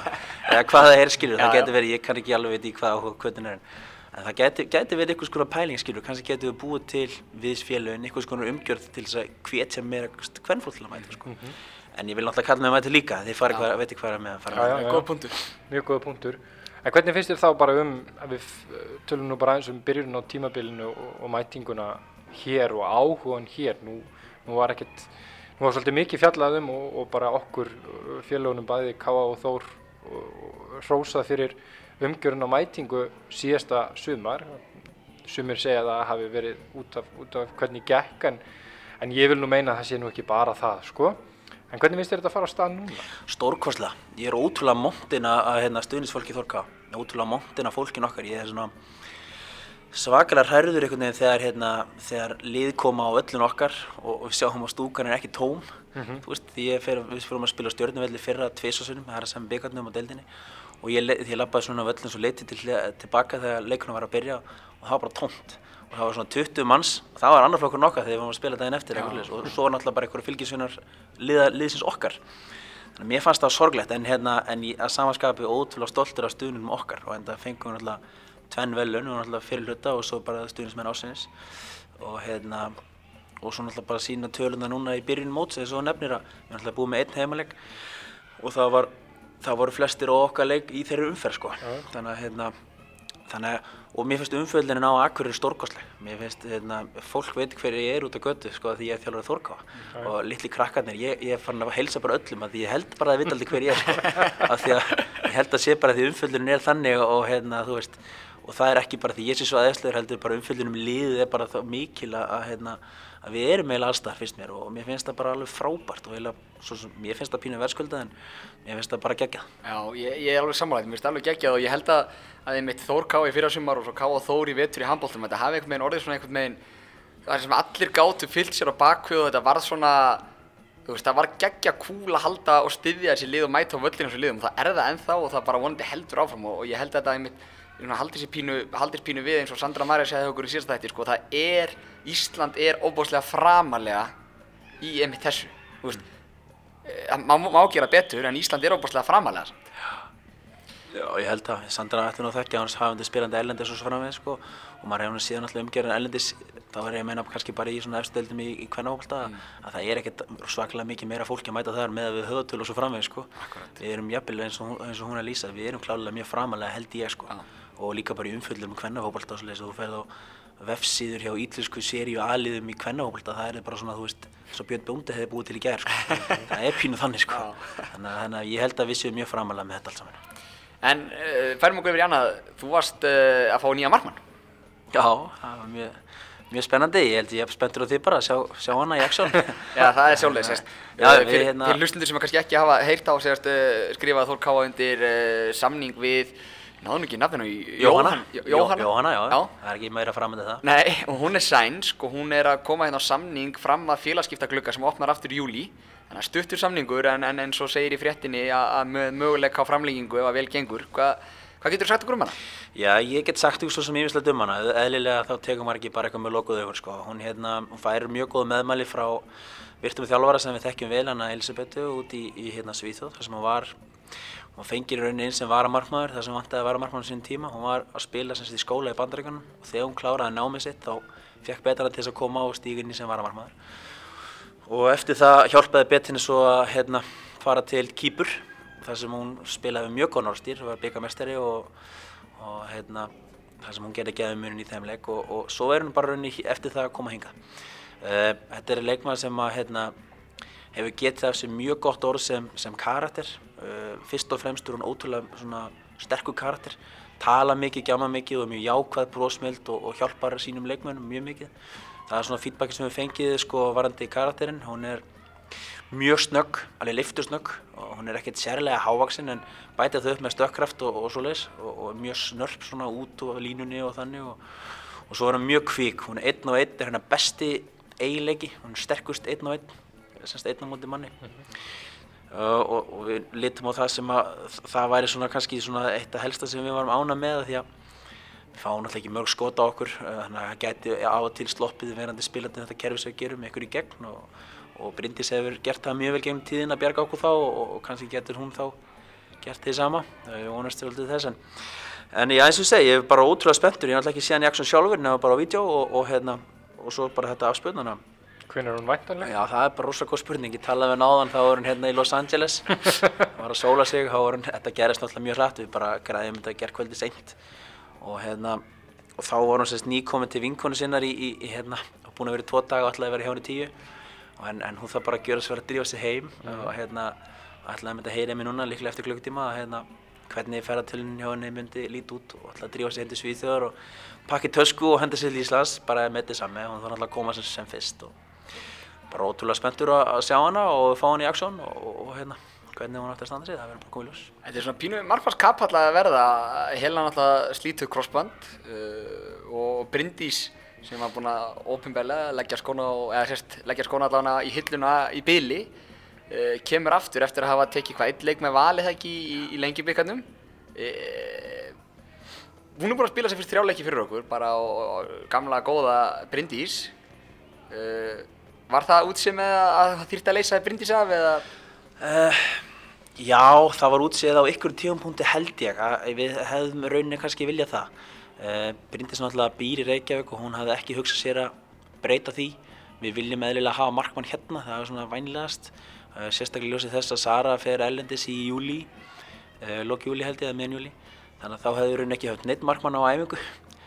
eða hvað það er skilur, það getur verið, ég kann ekki alveg veit í hvað og hvernig er en það getur, getur verið eitthvað svona pæling skilur, kannski getur við búið til viðsfélagin, eitthvað svona umgjörð til þess að hvetja meira hvernfólk til að mæta sko. Mm -hmm. en ég vil náttúrulega kalla að mæta líka, þið fari hvað, veit hvað er með að fara. Já, já, já. Góð punktur. Mjög góð punktur. En hvernig finnst þér þá bara um, við tölum nú bara eins um byrjun á tímabilinu og, og mætinguna hér og áhugan hér. Nú, nú var ekkert nú var svolítið mikið fjallaðum og, og bara okkur uh, félagunum bæði Káa og Þór hrósað fyrir umgjörun á mætingu síðasta sumar. Sumir segja að það hafi verið út af, út af hvernig gekk en, en ég vil nú meina að það sé nú ekki bara það sko. En hvernig finnst þér þetta að fara á stað núna? Stórkosla, ég er ótrúlega montin að hérna, stuðnisfólki Þórká ótrúlega montin að fólkin okkar. Ég er svona svakalega hærður einhvern veginn þegar, hérna, þegar lið koma á öllun okkar og, við sjáum á stúkan er ekki tóm. Mm -hmm. þú veist, því fer, við fyrir að spila stjórnuvelli fyrra tviðsásunum, það er að sem byggarnum á deildinni. Og ég, ég lappaði svona öllun svo leiti til, tilbaka þegar leikunum var að byrja og það var bara tómt. Og það var svona 20 manns og það var annar flokkur nokkað þegar við varum að spila daginn eftir ja. og svo var náttúrulega bara einhverju fylgisvinnar liðsins okkar. Þannig að mér fannst það sorglegt en, hérna, en að samanskapi ótrúlega stoltur af stuðnum okkar. Og enda fengum við náttúrulega tvenn velun og náttúrulega fyrir hluta og svo bara stuðnismenn ásins og hérna og svo náttúrulega bara sína töluna núna í byrjun móts eða svo nefnir að við náttúrulega búum með einn heimaleg og það var það voru flestir og okkar leik í þeirri umferð sko. Ja. þannig að hérna þannig að og mér finnst umfjöldinu á Akkur er stórkostleg. Mér finnst hérna fólk veit hver ég er út á götu sko því ég er þjálfur að þórká okay. og litli krakkarnir ég, ég farin að helsa bara öllum að því ég held bara að þið veit aldrei hver ég er sko. Af því að ég held að sé bara því umfjöldinu er þannig og hérna þú veist og það er ekki bara því ég sé svo aðeinslegur heldur bara umfyllunum liðið er bara mikil að, hérna, að við erum eiginlega allstað fyrst mér. Og mér finnst það bara alveg frábært og eiginlega, svo, svo, mér finnst það pínu verðskulda en mér finnst það bara geggjað. Já, ég, ég er alveg samanlægt, mér finnst það alveg geggjað og ég held að að ég mitt Þór Ká í fyrrasumar og svo Ká og Þór í vettur í handbóltum, þetta hafi einhvern veginn orðið svona einhvern veginn, það er sem allir gátu fyllt sér á og þetta var svona veist, það var geggja cool að halda og styðja þessi lið og mæta á völlinu þessu liðum. Og það er það ennþá og það bara vonandi heldur áfram og ég held að þetta einmitt haldið sér pínu, pínu við eins og Sandra Marja segði okkur í síðasta þætti, sko, það er, Ísland er óbúslega framalega í einmitt þessu, þú veist, eh, má, gera betur en Ísland er óbúslega framalega. Já, ég held að Sandra ætti nú að þekkja hans hafandi spilandi ellendis og svo framvegð sko og maður nú síðan alltaf umgjörðin ellendis þá er ég að meina kannski bara í svona efstöldum í, í kvennahópalda að það er ekkert svaklega mikið meira fólki að mæta þar með við höðatölu og svo framvegð sko Akkurat. við erum jafnvel eins og, eins og hún að lýsa við erum klálega mjög framalega held ég sko Já. Og líka bara í umfjöldum um kvennahópalda og þú ferð á vefsíður hjá ítlensku seríu aðliðum í kvennahópalda það er bara svona þú veist svo Björn Bóndi hefði búið til í gær sko. það er pínu þannig sko þannig, þannig að ég held að við séum mjög framalega með þetta allt saman En uh, færum okkur yfir í annað, þú varst uh, að fá nýja markmann. Já, það var mjög, mjög spennandi, ég held ég er spenntur á því bara að sjá, sjá hana í aksjón. Já, það er Uh, við fyrir, hérna- fyrir hlustundur sem kannski ekki hafa heyrt á, sérst, uh, skrifað Þór Káa undir samning við, náðum ekki nafninu Jóhanna. Jó- Jóhanna. Jóhanna, já. já. Það er ekki meira framöndið það. Nei, og hún er sænsk og hún er að koma hérna á samning fram að félagskiptaglugga sem opnar aftur í júli. Þannig að stuttur samningur en, en, en svo segir í fréttinni að, möguleika á framlengingu ef að vel gengur. Hva, hvað getur þú sagt okkur um hana? Já, ég get sagt ykkur svo sem yfirslega um hana. Eðlilega þá tekur maður ekki bara eitthvað með lokuð augur, sko. Hún, hérna, hún fær mjög góð meðmæli frá virtum þjálfara sem við þekkjum vel, hana Elisabetu, út í, í hérna Svíþjóð, þar sem hún var, hún fengir í rauninni inn sem varamarkmaður, þar sem vantaði varamarkmaður sín tíma. Hún var að spila sem sagt í skóla í bandaríkanum og þegar hún kláraði námið sitt þá fekk betra til þess að koma á stíginni sem varamarkmaður. og eftir það hjálpaði Bettinni svo að hérna, fara til Kýpur þar sem hún spilaði með mjög góð norstýr var byggamestari og, og hérna, þar sem hún gerði geðumunin í þeim leik og, og svo er hún bara raunni eftir það að koma hinga uh, þetta er leikmann sem að hérna, hefur getið af sér mjög gott orð sem, sem karakter. Uh, fyrst og fremst er hún ótrúlega sterkur karakter. Tala mikið, gjama mikið og mjög jákvæð brósmild og, og hjálpar sínum leikmönnum mjög mikið. Það er svona feedbacki sem við fengið sko varandi karakterinn. Hún er mjög snögg, alveg liftursnögg og hún er ekkert sérlega hávaksin en bætið þau upp með stökkkraft og, og svoleiðis og, og mjög snörp svona út á línunni og þannig og, og svo er hún mjög kvík, hún er einn og einn, er hennar besti eiginleiki, hún er sterkust einn og einn, semst einn á móti manni. Uh, og, og við litum á það sem að það væri svona kannski svona eitt af helsta sem við varum ána með því að við fáum náttúrulega ekki mörg skot á okkur uh, þannig að það gæti á og til sloppið verandi spilandi þetta kerfi sem við gerum ykkur í gegn og, og Bryndís hefur gert það mjög vel gegnum tíðin að bjarga okkur þá og, og kannski getur hún þá gert því sama. Við vonast til alltaf þess en en ég eins og ég segi, ég er bara ótrúlega spenntur ég er náttúrulega ekki síðan í aksjón sjálfur nema bara á vídeo og, og hérna og svo bara þetta afspöðnana Hvernig er hún væntanleg? Já, það er bara rosa góð spurning. Ég talaði við náðan, þá var hún hérna í Los Angeles, var að sóla sig, þá var hún, þetta gerist náttúrulega mjög hratt, við bara græðum þetta gerðkvöldi seint. Og hérna, og þá var hún sérst nýkomin til vinkonu sinnar í, í, í hérna, og búin að vera í tvo daga og ætlaði að vera hjá henni í tíu, og en, en hún þarf bara að gjöra svo að drífa sig heim. Og hérna, ætlaði að mynda að heyra mig núna, líklega eftir klukkutíma, að hérna, hvernig ferðartölun hjá henni myndi líti út og ætlaði að drífa sig heim til Svíþjóðar og pakki tösku og henda sér til Íslands, bara með þetta sami, hún þarf náttúrulega að koma sem, sem fyrst og, bara ótrúlega spenntur að sjá hana og fá hana í aksjón og, og, og hérna, hvernig hún ætti að standa sig, það verður bara komið ljós. Þetta er svona pínu markmanns kapall að verða. Helena náttúrulega slítuð crossband uh, og Bryndís sem var búin að ópenbarlega leggja skóna eða sérst leggja skóna allavega í hilluna í byli uh, kemur aftur eftir að hafa tekið hvað eitt leik með valið það ekki í, í lengjubikarnum. Uh, hún er búin að spila sér fyrst þrjáleiki fyrir okkur bara á, á gamla góða Bryndís. Uh, var það útsið með að það þýrti að leysa Bryndís af eða Uh, já, það var útséð á ykkur tífumpunkti held ég að við hefðum rauninni kannski viljað það. Uh, Bryndis náttúrulega býr í Reykjavík og hún hafði ekki hugsað sér að breyta því. Við viljum eðlilega hafa markmann hérna, það var svona vænlegast. Uh, sérstaklega í ljósi þess að Sara fer ellendis í júli, loki júli held ég eða miðan júli. Þannig að þá hefði rauninni ekki haft neitt markmann á æfingu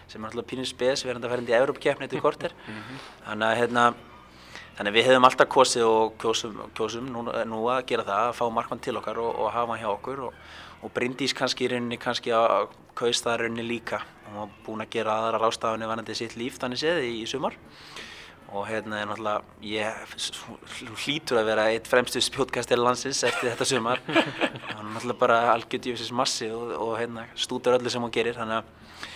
sem er náttúrulega pínum spes, þetta að inn í Evrópkeppni eftir korter. Þannig að hérna, Þannig við hefum alltaf kosið og kjósum, kjósum nú, nú að gera það, að fá markmann til okkar og, og hafa hann hjá okkur og, og Bryndís kannski í rauninni kannski að kaust það rauninni líka. Hún var búin að gera aðra rástafinni vanandi sitt líf þannig séð í, í sumar og hérna er náttúrulega, ég hlýtur að vera eitt fremstu spjótkastil landsins eftir þetta sumar. Hún er náttúrulega bara algjörð djöfisins massi og, og hérna stútur öllu sem hún gerir þannig að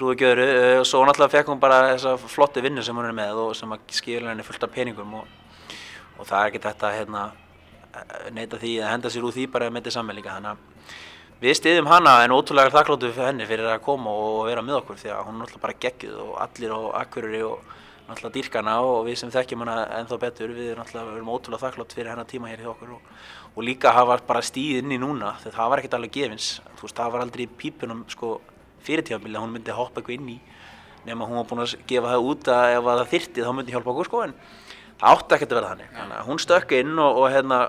trúið ekki öðru uh, og svo náttúrulega fekk hún bara þessa flotti vinnu sem hún er með og sem að skilja henni fullt af peningum og, og það er ekki þetta hérna, eh, neita því að henda sér úr því bara með þetta líka þannig að við stiðjum hana en ótrúlega þakkláttu henni fyrir að koma og vera með okkur því að hún er náttúrulega bara geggjuð og allir á akkurri og náttúrulega dýrkana og við sem þekkjum hana ennþá betur við náttúrulega við erum ótrúlega þakklátt fyrir hennar tíma hér hjá okkur og, og líka hafa bara stíð inn í núna það var ekkert alveg gefins. Þú veist það var aldrei pípunum sko fyrir tímabili að hún myndi hoppa eitthvað inn í nema hún var búin að gefa það út að ef að það þyrti þá myndi hjálpa okkur sko en það átti ekkert að vera þannig. Þannig að hún stökk inn og, og hérna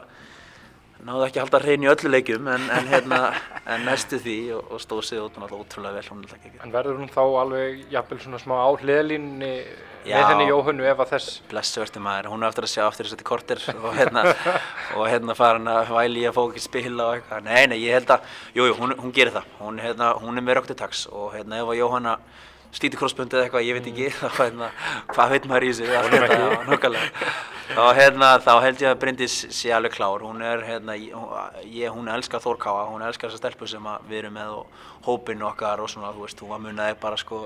náðu ekki að halda hrein í öllu leikjum en, en, hérna, en næstu því og, og stóð sig út ótrúlega vel hún alltaf ekki En verður hún þá alveg jafnvel svona smá á hliðlínni með henni Jóhannu ef að þess blessu verður maður, hún er eftir að sjá eftir þessi korter og hérna, og hérna farin að væli að fá ekki spila og eitthvað. Nei, nei, ég held að, jú, jú, hún, hún gerir það. Hún, hérna, hún er með rögt til taks og hérna ef að Jóhanna slíti krossbundi eða eitthvað, ég veit ekki. Þá hérna, hvað veit maður í nákvæmlega. þá hérna, þá held ég að Bryndís sé alveg klár. Hún er, hérna, ég, hún elskar Þórkáa, hún elskar þessa stelpu sem við erum með og hópinn okkar og svona, þú veist, hún var munið bara sko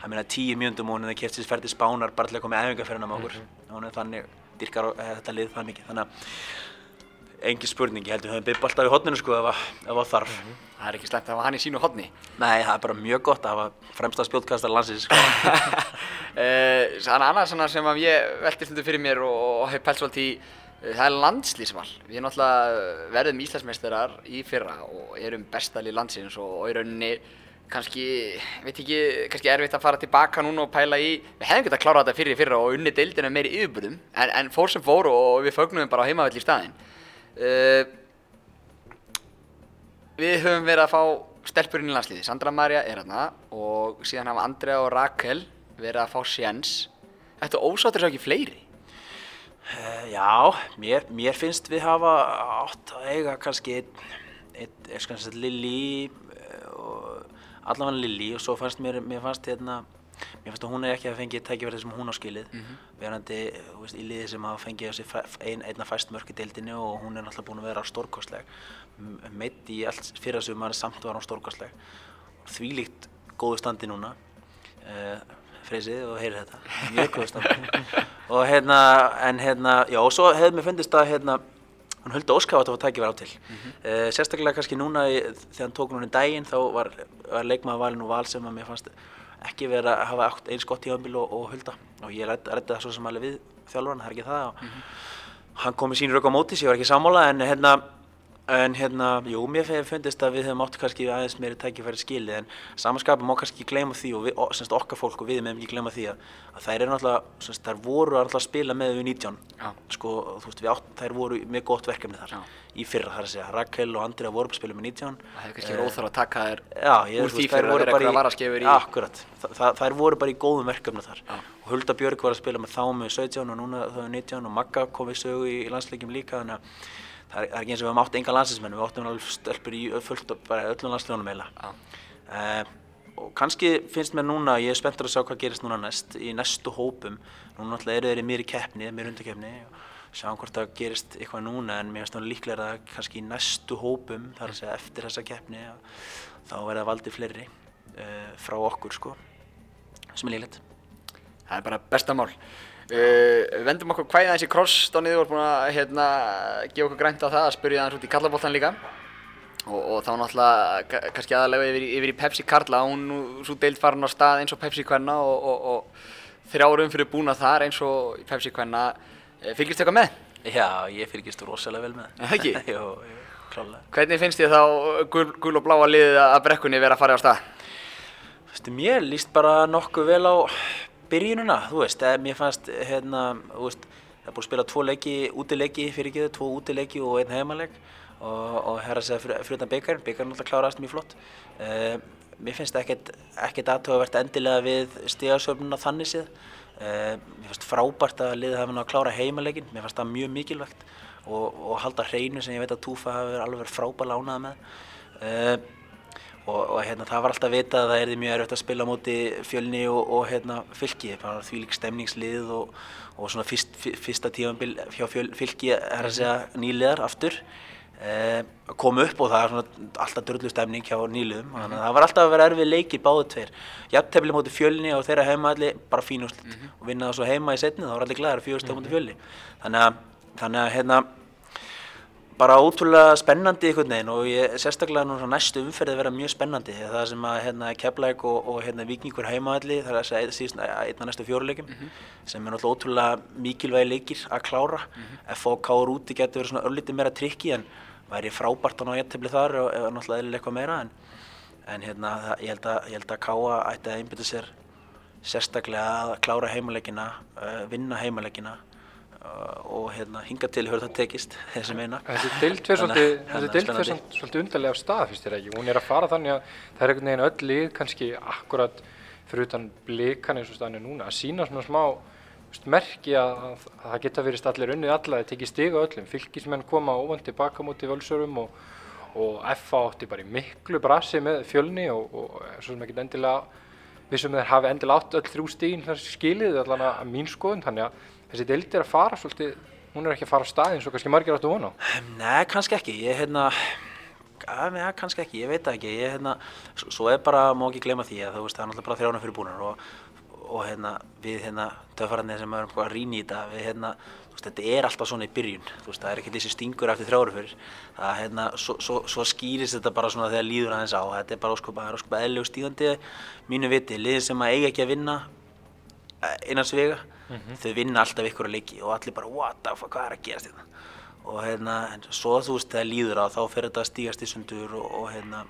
það meina tíu mjöndum hún hefði kert sér ferdi spánar bara til að koma með æfingarferðina með okkur. Hún er þannig, dyrkar eh, þetta lið það mikið. Þannig að engin spurning, ég held að við höfum byrja alltaf í hotninu sko ef að, ef að þarf Það er ekki slæmt að hafa hann í sínu hodni. nei, það er bara mjög gott að hafa fremsta spjótkastar landsins sko. Uh, Þannig annað svona sem að ég velti stundu fyrir mér og, og hef pælt svolítið í, uh, það er landslýsval. Við náttúrulega verðum Íslandsmeistarar í fyrra og erum bestalið landsins og, í rauninni kannski, veit ekki, kannski erfitt að fara tilbaka núna og pæla í, við hefðum getað að klára þetta fyrir í fyrra og unni deildina meiri yfirbúðum, en, en fór sem fór og við fögnum bara á heimavell í staðinn. Uh, við höfum verið að fá stelpur inn í landsliði, Sandra Maria er hérna og síðan hafa Andrea og Rakel verið að fá séns. Þetta ósáttur svo ekki fleiri. Uh, já, mér, mér finnst við hafa átt að eiga kannski einn, einn, einn Lili og allavega Lili og svo fannst mér, mér fannst hérna, mér fannst að hún er ekki að fengið tækifærið sem hún á skilið, verandi þú veist, í liði sem hafa fengið ein, einna fæst mörk í deildinni og hún er náttúrulega búin að vera stórkostleg, meitt í allt fyrir þessu maður samt var hún stórkostleg, þvílíkt góðu standi núna, uh, freysið og heyrir þetta, mjög góðu standi. Og hérna, en hérna, já, og svo hefði mér fundist að hérna, hún höldi óskafa að það var tækifæri á til. uh, sérstaklega kannski núna þegar hann tók núna í daginn þá var, var leikmaður valinn og val sem að mér fannst ekki vera að hafa eins gott tíðanbíl og, og hulda. Og ég rætti það svo sem alveg við þjálfurinn, það er ekki það. Og hann kom með sín rauk á móti sem ég var ekki sammála en hérna en hérna, jú, mér fundist að við hefum átt kannski aðeins meiri tækifæri skilið en samanskapið má kannski ekki gleyma því og við, semst okkar fólk og við meðum ekki gleyma því að, að þær eru náttúrulega, semst þær voru að spila með við 19 Já. sko, þú veist, við átt, þær voru með gott verkefni þar. Já. í fyrra þar að segja, Rakel og Andrea voru að spila með 19 Það hefur kannski verið óþarf að taka þér Já, ég, úr því þær fyrir að vera eitthvað varaskefur í... Já, akkurat, Þa, það, þær voru bara í góðum verkefni þar. Hulda Björg var að spila með þá með 17 og núna þau er 19 og Magga kom við sögu í landsleikjum líka þannig að það er, ekki eins og við höfum átt enga landsleismenn við áttum alveg stelpur í fullt og bara öllum landslegunum eiginlega. Já. uh, og kannski finnst mér núna ég er spenntur að sjá hvað gerist núna næst í næstu hópum. Núna náttúrulega eru þeir í mér í keppni mér undarkeppni og sjáum hvort það gerist eitthvað núna en mér finnst það líklega að kannski í næstu hópum þar að segja eftir þessa keppni þá verða valdi fleiri uh, frá okkur sko sem er líklegt. Það er bara besta mál. Uh, vendum okkur hvæðið aðeins í kross, Donnið, þú ert búin að hérna, gefa okkur grænt á það að spyrja aðeins út í Karlaboltan líka. Og, og þá náttúrulega ka- kannski aðalega yfir, yfir í Pepsi Karla, hún svo deild farin á stað eins og Pepsi Kvenna og, og, og þrjárum fyrir búna þar eins og Pepsi Kvenna. Uh, fylgist þið eitthvað með? Já, ég fylgist rosalega vel með það ekki? Jú, klálega Hvernig finnst þið þá gul, gul og bláa liðið að brekkunni vera að fara á stað? Veistu, mér líst bara nokkuð vel á byrjununa, þú veist, mér fannst, hérna, þú veist, það er búið að spila tvo leiki, útileiki fyrir ekki tvo útileiki og einn heimaleg og, og herra segja fyrir, fyrir utan byggarinn, byggarinn alltaf kláraðist mjög flott. Uh, mér finnst ekkert, ekkert aðtöfavert endilega við stigasöfnuna þannig séð. Uh, mér finnst frábært að liðið hafa náð að klára heimalegin, mér finnst það mjög mikilvægt og, og halda hreinu sem ég veit að Túfa hafi alveg verið frábært lánað með. Uh, og, og hérna, það var alltaf vitað að það erði mjög erfitt að spila á móti fjölni og, og hérna, fylki, bara því lík stemningslið og, og svona fyrst, fyr- fyrsta tífambil hjá fjöl, fylki er að segja nýliðar aftur. Eh, kom upp og það er svona alltaf drullu stemning hjá nýliðum. Þannig að það var alltaf að vera erfið leikir báðu tveir. Jafntefli móti fjölni og þeirra heima allir bara fín úrslit og vinna það svo heima í setni þá var allir glæðar fjóðust á móti fjölni. Þannig að, þannig að hérna bara ótrúlega spennandi einhvern veginn og ég, sérstaklega nú næstu umferði vera mjög spennandi. Það sem að hérna, Keflæk og, og hérna, Víkingur heimaðalli það er að segja síðan einn af næstu fjóruleikim sem er náttúrulega ótrúlega mikilvægi leikir að klára. FH og Káur úti getur verið svona örlítið meira trikki en væri frábært að ná jættibli þar og eða náttúrulega eðlilega eitthvað meira en, en hérna, það, ég, held að, ég held að Káa ætti að einbytta sér sérstaklega að klára heimaleikina, uh, vinna heimaleikina uh, og hérna, hinga til hefur það tekist þessi meina. Þessi deild fer Þannig- svolítið, undarlega af stað, finnst þér ekki? Hún er að fara þannig að það er einhvern veginn öll lið, kannski akkurat fyrir utan blikan eins og staðan er núna, að sína svona smá veist, merki að, að, að það geta verið allir unnið alla, það tekið stiga öllum, fylgismenn koma óvand tilbaka mútið völsurum og, og FA átti bara í miklu brasi með fjölni og, og svo sem ekki endilega vissum þeir hafi endilega átt öll þrjú stígin skilið allan að mín skoðun, þannig að þessi deild er að fara svolítið, hún er ekki að fara af stað eins og kannski margir áttu vona á. Nei, kannski ekki, ég hérna, að, ja, kannski ekki, ég veit það ekki, ég hérna, s- svo er bara, má ekki gleyma því að þú veist, það er náttúrulega bara þrjána fyrir búnar og, og hérna, við hérna, töffararnir sem erum að rýna í þetta, við hérna, þetta er alltaf svona í byrjun, veist, það er ekki þessi stingur eftir þrjára fyrir, það hérna, svo, svo, svo skýrist þetta bara svona þegar líður aðeins á, þetta er bara óskup, það er óskup eðlug stígandi mínu viti, liðið sem að eiga ekki að vinna innan svega þau vinna alltaf ykkur að leiki og allir bara what the fuck, hvað er að gerast þetta og hérna, svo þú veist þegar líður á þá fer þetta að stígast í sundur og, og hérna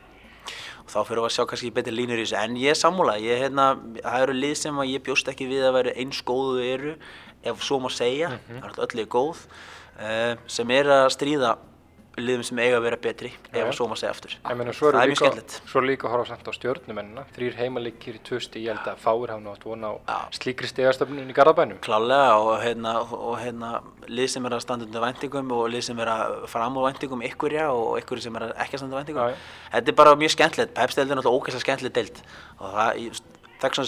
og þá fyrir við að sjá kannski betri línur í þessu. En ég er sammála, ég hérna það eru lið sem ég bjóst ekki við að vera eins góðu eru, ef svo má segja. Það er öll er góð uh, sem er að stríða liðum sem eiga að vera betri, ef svo má segja aftur meina, það er mjög skemmtilegt svo líka að horfa samt á stjórnumennina, þrýr heimaleikir í tvö stíg, ég held að fáir hafa nú átt vona á Já. slíkri stegastöfnun í Garðabænum. Klálega og hérna, og hérna lið sem er að standa undir væntingum og lið sem er að fram á væntingum ykkurja og ykkur sem er að ekki að standa undir væntingum. Já. Þetta er bara mjög skemmtilegt, Pepsi-deild er náttúrulega ógeðslega skemmtileg deild og það,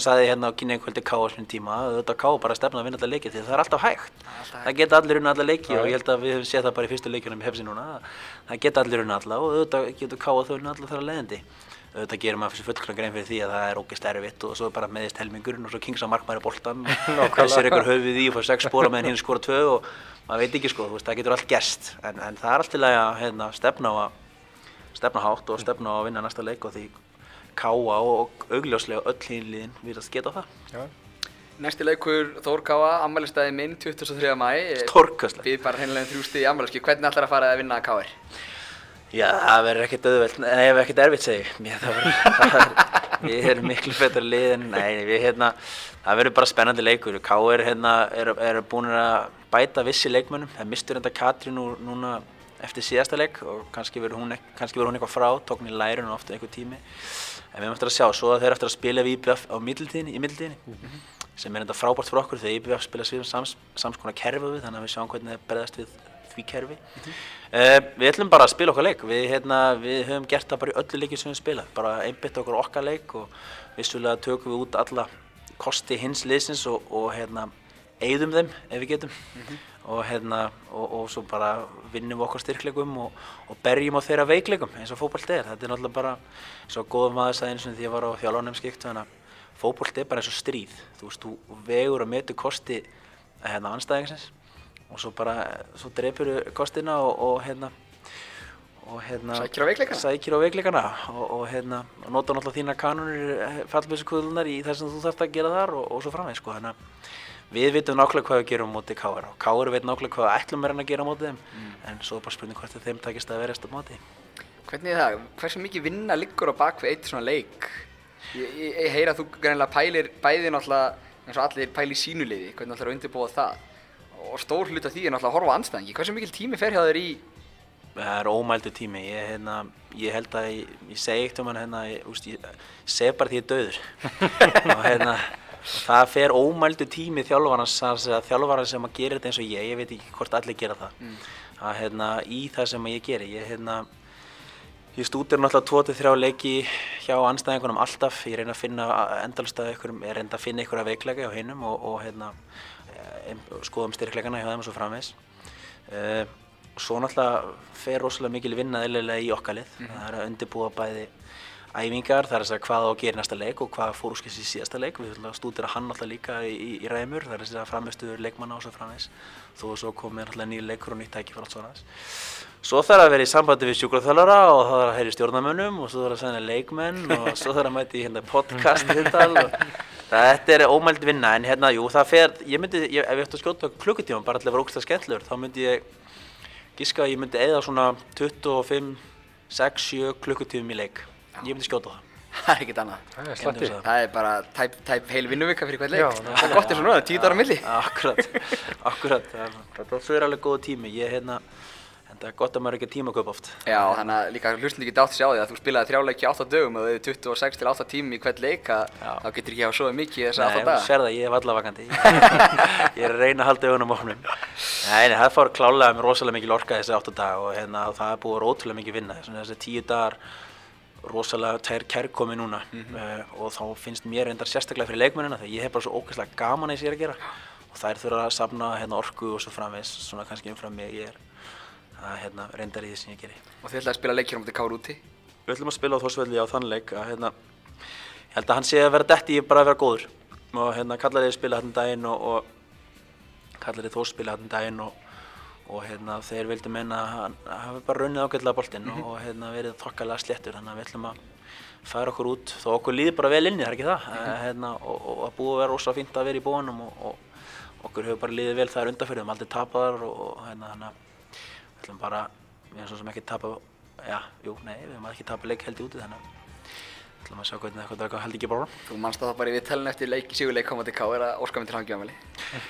sagði ég hérna á kynni einhverjum K á þessum tíma, auðvitað K bara stefna að vinna alla leiki því það er alltaf hægt. alltaf Það geta allir unna alla leiki og ég held að við höfum séð það bara í fyrstu leikjunum í Pepsi núna, það geta allir unna alla og auðvitað getur K að þau unna alla þar að leiðindi. Auðvitað gerir maður fyrir fullkvæm grein fyrir því að það er ógeðst erfitt og svo er bara meðist helmingurinn og svo kingsa markmaður í boltan og hversir einhver höfuð í og fær sex spóra meðan hinn skora tvö og maður veit ekki sko, veist, það getur allt gerst. En, en það er allt til að hérna, stefna á að stefna hátt og stefna á að vinna næsta leik og því káa og augljóslega öll hinn liðin virðast geta það. Já. Næsti leikur Þór Káa, ammælistæði minn 23. mæ Stórkastlegt. Við bara hreinlega þrjú stig í ammæliski Hvernig ætlar að fara að vinna að Káir? Já, það verður ekkert auðvelt, nei, ef ekkert erfitt segi það verður, það verður, við erum miklu betur lið en, nei, við hérna, það verður bara spennandi leikur. Ká er hérna, er, er búin að bæta vissi leikmönnum, það mistur þetta Katrín úr núna eftir síðasta leik og kannski verður hún, verður hún eitthvað frá, tók hún í lærun og ofta einhver tími. En við erum eftir að sjá, svo að þeir eftir að spila við IBF á middiltíðinni, í middiltíðinni, sem er enda frábært fyrir okkur þegar IBF spila svið sams, sams konar kerfi við, þannig að við sjáum hvernig það berðast við því kerfi. Uh, við ætlum bara að spila okkar leik, við, hérna, við höfum gert það bara í öllu leikið sem við spila, bara einbytt okkur okkar leik og vissulega tökum við út alla kosti hins liðsins og, og hérna, eigðum þeim ef við getum og, hérna, og, og svo bara vinnum við okkar styrkleikum og, og berjum á þeirra veikleikum eins og fótbolti er, þetta er náttúrulega bara góðum eins og því ég var á að fótbolti er bara eins og stríð þú veist, þú vegur að metu kosti hérna, anstæðingsins og svo bara, svo dreipur kostina og, og hérna og hérna Sækir á veikleikana? sækir á veikleikana og, og hérna og nota náttúrulega þína kanunir fallbjössukuðlunar í það sem þú þarft að gera þar og, og svo framvegis sko þannig að við vitum nákvæmlega hvað við gerum móti KR og KR veit nákvæmlega hvað ætlum er að gera móti þeim en svo er bara spurning hvort þeim takist að verjast á móti Hvernig er það? Hversu mikið vinna liggur á bak við eitt svona leik? Ég, ég, ég heyra að þú greinilega pælir bæði náttúrulega eins og allir pæli í sínu liði, hvernig ætlar að undirbúa það og stór hluta því er náttúrulega að horfa á anstæðingi. Hversu mikil tími fer hjá þér í það er ómældu tími ég, hérna, ég held að ég, segi eitt um hann hérna, ég, úst, ég, segi bara því ég er döður og hérna það fer ómældu tími þjálfarans þjálfarans sem að gera þetta eins og ég ég veit ekki hvort allir gera það. Að hérna í það sem ég geri ég hérna ég stútir náttúrulega 2-3 leiki hjá anstæðingunum alltaf. Ég reyna að finna endalstað ykkur ég reyna að finna ykkur að veikleika hjá hinnum og, og hérna eh, skoðum styrkleikana hjá þeim og svo framvegs uh, svo náttúrulega fer rosalega mikil vinna eðlilega í okkar lið. Það er að undirbúa bæði æfingar, það er að segja hvað á að gera í næsta leik og hvað fór úrskist í síðasta leik. Við ætlum að hann alltaf líka í, í, í ræmur, það er að segja framistuður leikmanna og svo framvegs. Þó og svo komið alltaf nýja leikur og nýtt tæki fyrir allt svona þess. Svo þarf að vera í sambandi við sjúkraþjálfara og það þarf að heyra í stjórnarmönnum og svo þarf að senda leikmenn og svo þarf að mæta í hérna podcast og þetta er ómæld vinna en hérna, jú, það fer, ég myndi, ég, ef ég ætti að skjóta klukkutíma bara til að vera ógæslega skemmtlur, þá myndi ég giska að ég myndi eða svona 25, 6, 7 klukkutímum í leik. Ég myndi skjóta það. Það er ekkert annað. Það er slatti. Það er bara tæp, tæp heil vinnuvika fyrir hvern leik. Það er gott eins og núna, tíu dagar á milli. Akkurat, akkurat, það er alveg góð tími, ég hérna, en það er gott að maður ekki tíma kaup oft. Já, þannig að líka hlustandi geti átt að sjá því að þú spilaði þrjáleiki á 8 dögum og þau eru 26 til 8 tími í hvern leik þá getur ekki hafa svo mikið þess að Nei, 8 þú daga. sér það, ég er vallavakandi. Rosalega mikil orka þessi 8 dag og og það búið rótulega mikið vinna. Svona þessi 10 dagar rosalega tær kærkomi núna uh, og þá finnst mér reyndar sérstaklega fyrir leikmennina þegar ég hef bara svo ógeðslega gaman að ég er að gera og þær þurfa að safna hérna, orku og svo framvegs, svona kannski umfram mig ég er að hérna, reyndar í því sem ég geri. Og þið ætlaði að spila leikir á móti Kár úti. Við ætlum að spila á Þórsvelli á þann leik að hérna, ég held að hann sé að vera detti bara að vera góður og hérna kallar þið spila hérna daginn og, og kallar þið Þórs spila hérna daginn og, og hérna þeir vildu menna að hann hafi bara runnið ágætlega boltinn og, og hérna verið þokkalega sléttur. Þannig að við ætlum að færa okkur út. Þó okkur líður bara vel inni, það er ekki það? Mm hérna, og, og að búið að vera rosa fínt að vera í bónum og, og okkur hefur bara líðið vel það er undanfyrir, aldrei tapaðar og, og hérna þannig að við ætlum bara, við erum svo sem ekki tapa, já, jú, nei, við erum ekki tapa leik held í úti þannig að við ætlum að sjá hvernig það eitthvað held ekki bara. Þú manst það bara í viðtælun eftir leik, sigurleik á móti Kár að óska mig til hangjöfamæli.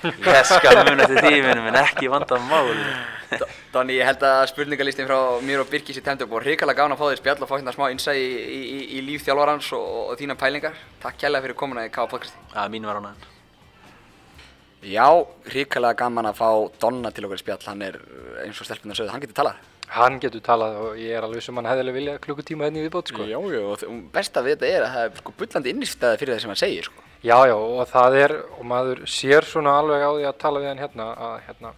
Ég skal muna eftir því, minnum, en ekki vanda mál. Donni, ég held að spurningalistin frá mér og Birkis í tendum og hrikalega gána að fá þér spjall og fá hérna smá innsæði í, í, í, í líf þjálfarans og, og þína pælingar. Takk kærlega fyrir komuna í K podcasti. Já, mín var ánægðan. Já, hrikalega gaman að fá Donna til okkur spjall, hann er eh, eins og stelpunar sögðu, hann getur talað. Hann getur talað og ég er alveg sem hann hefðilega vilja klukkutíma henni í viðbót sko. Já, já, og þ- besta við þetta er að það er sko bullandi innistæði fyrir það sem hann segir, sko. Já, já, og það er, og maður sér svona alveg á því að tala við hann hérna, að hérna,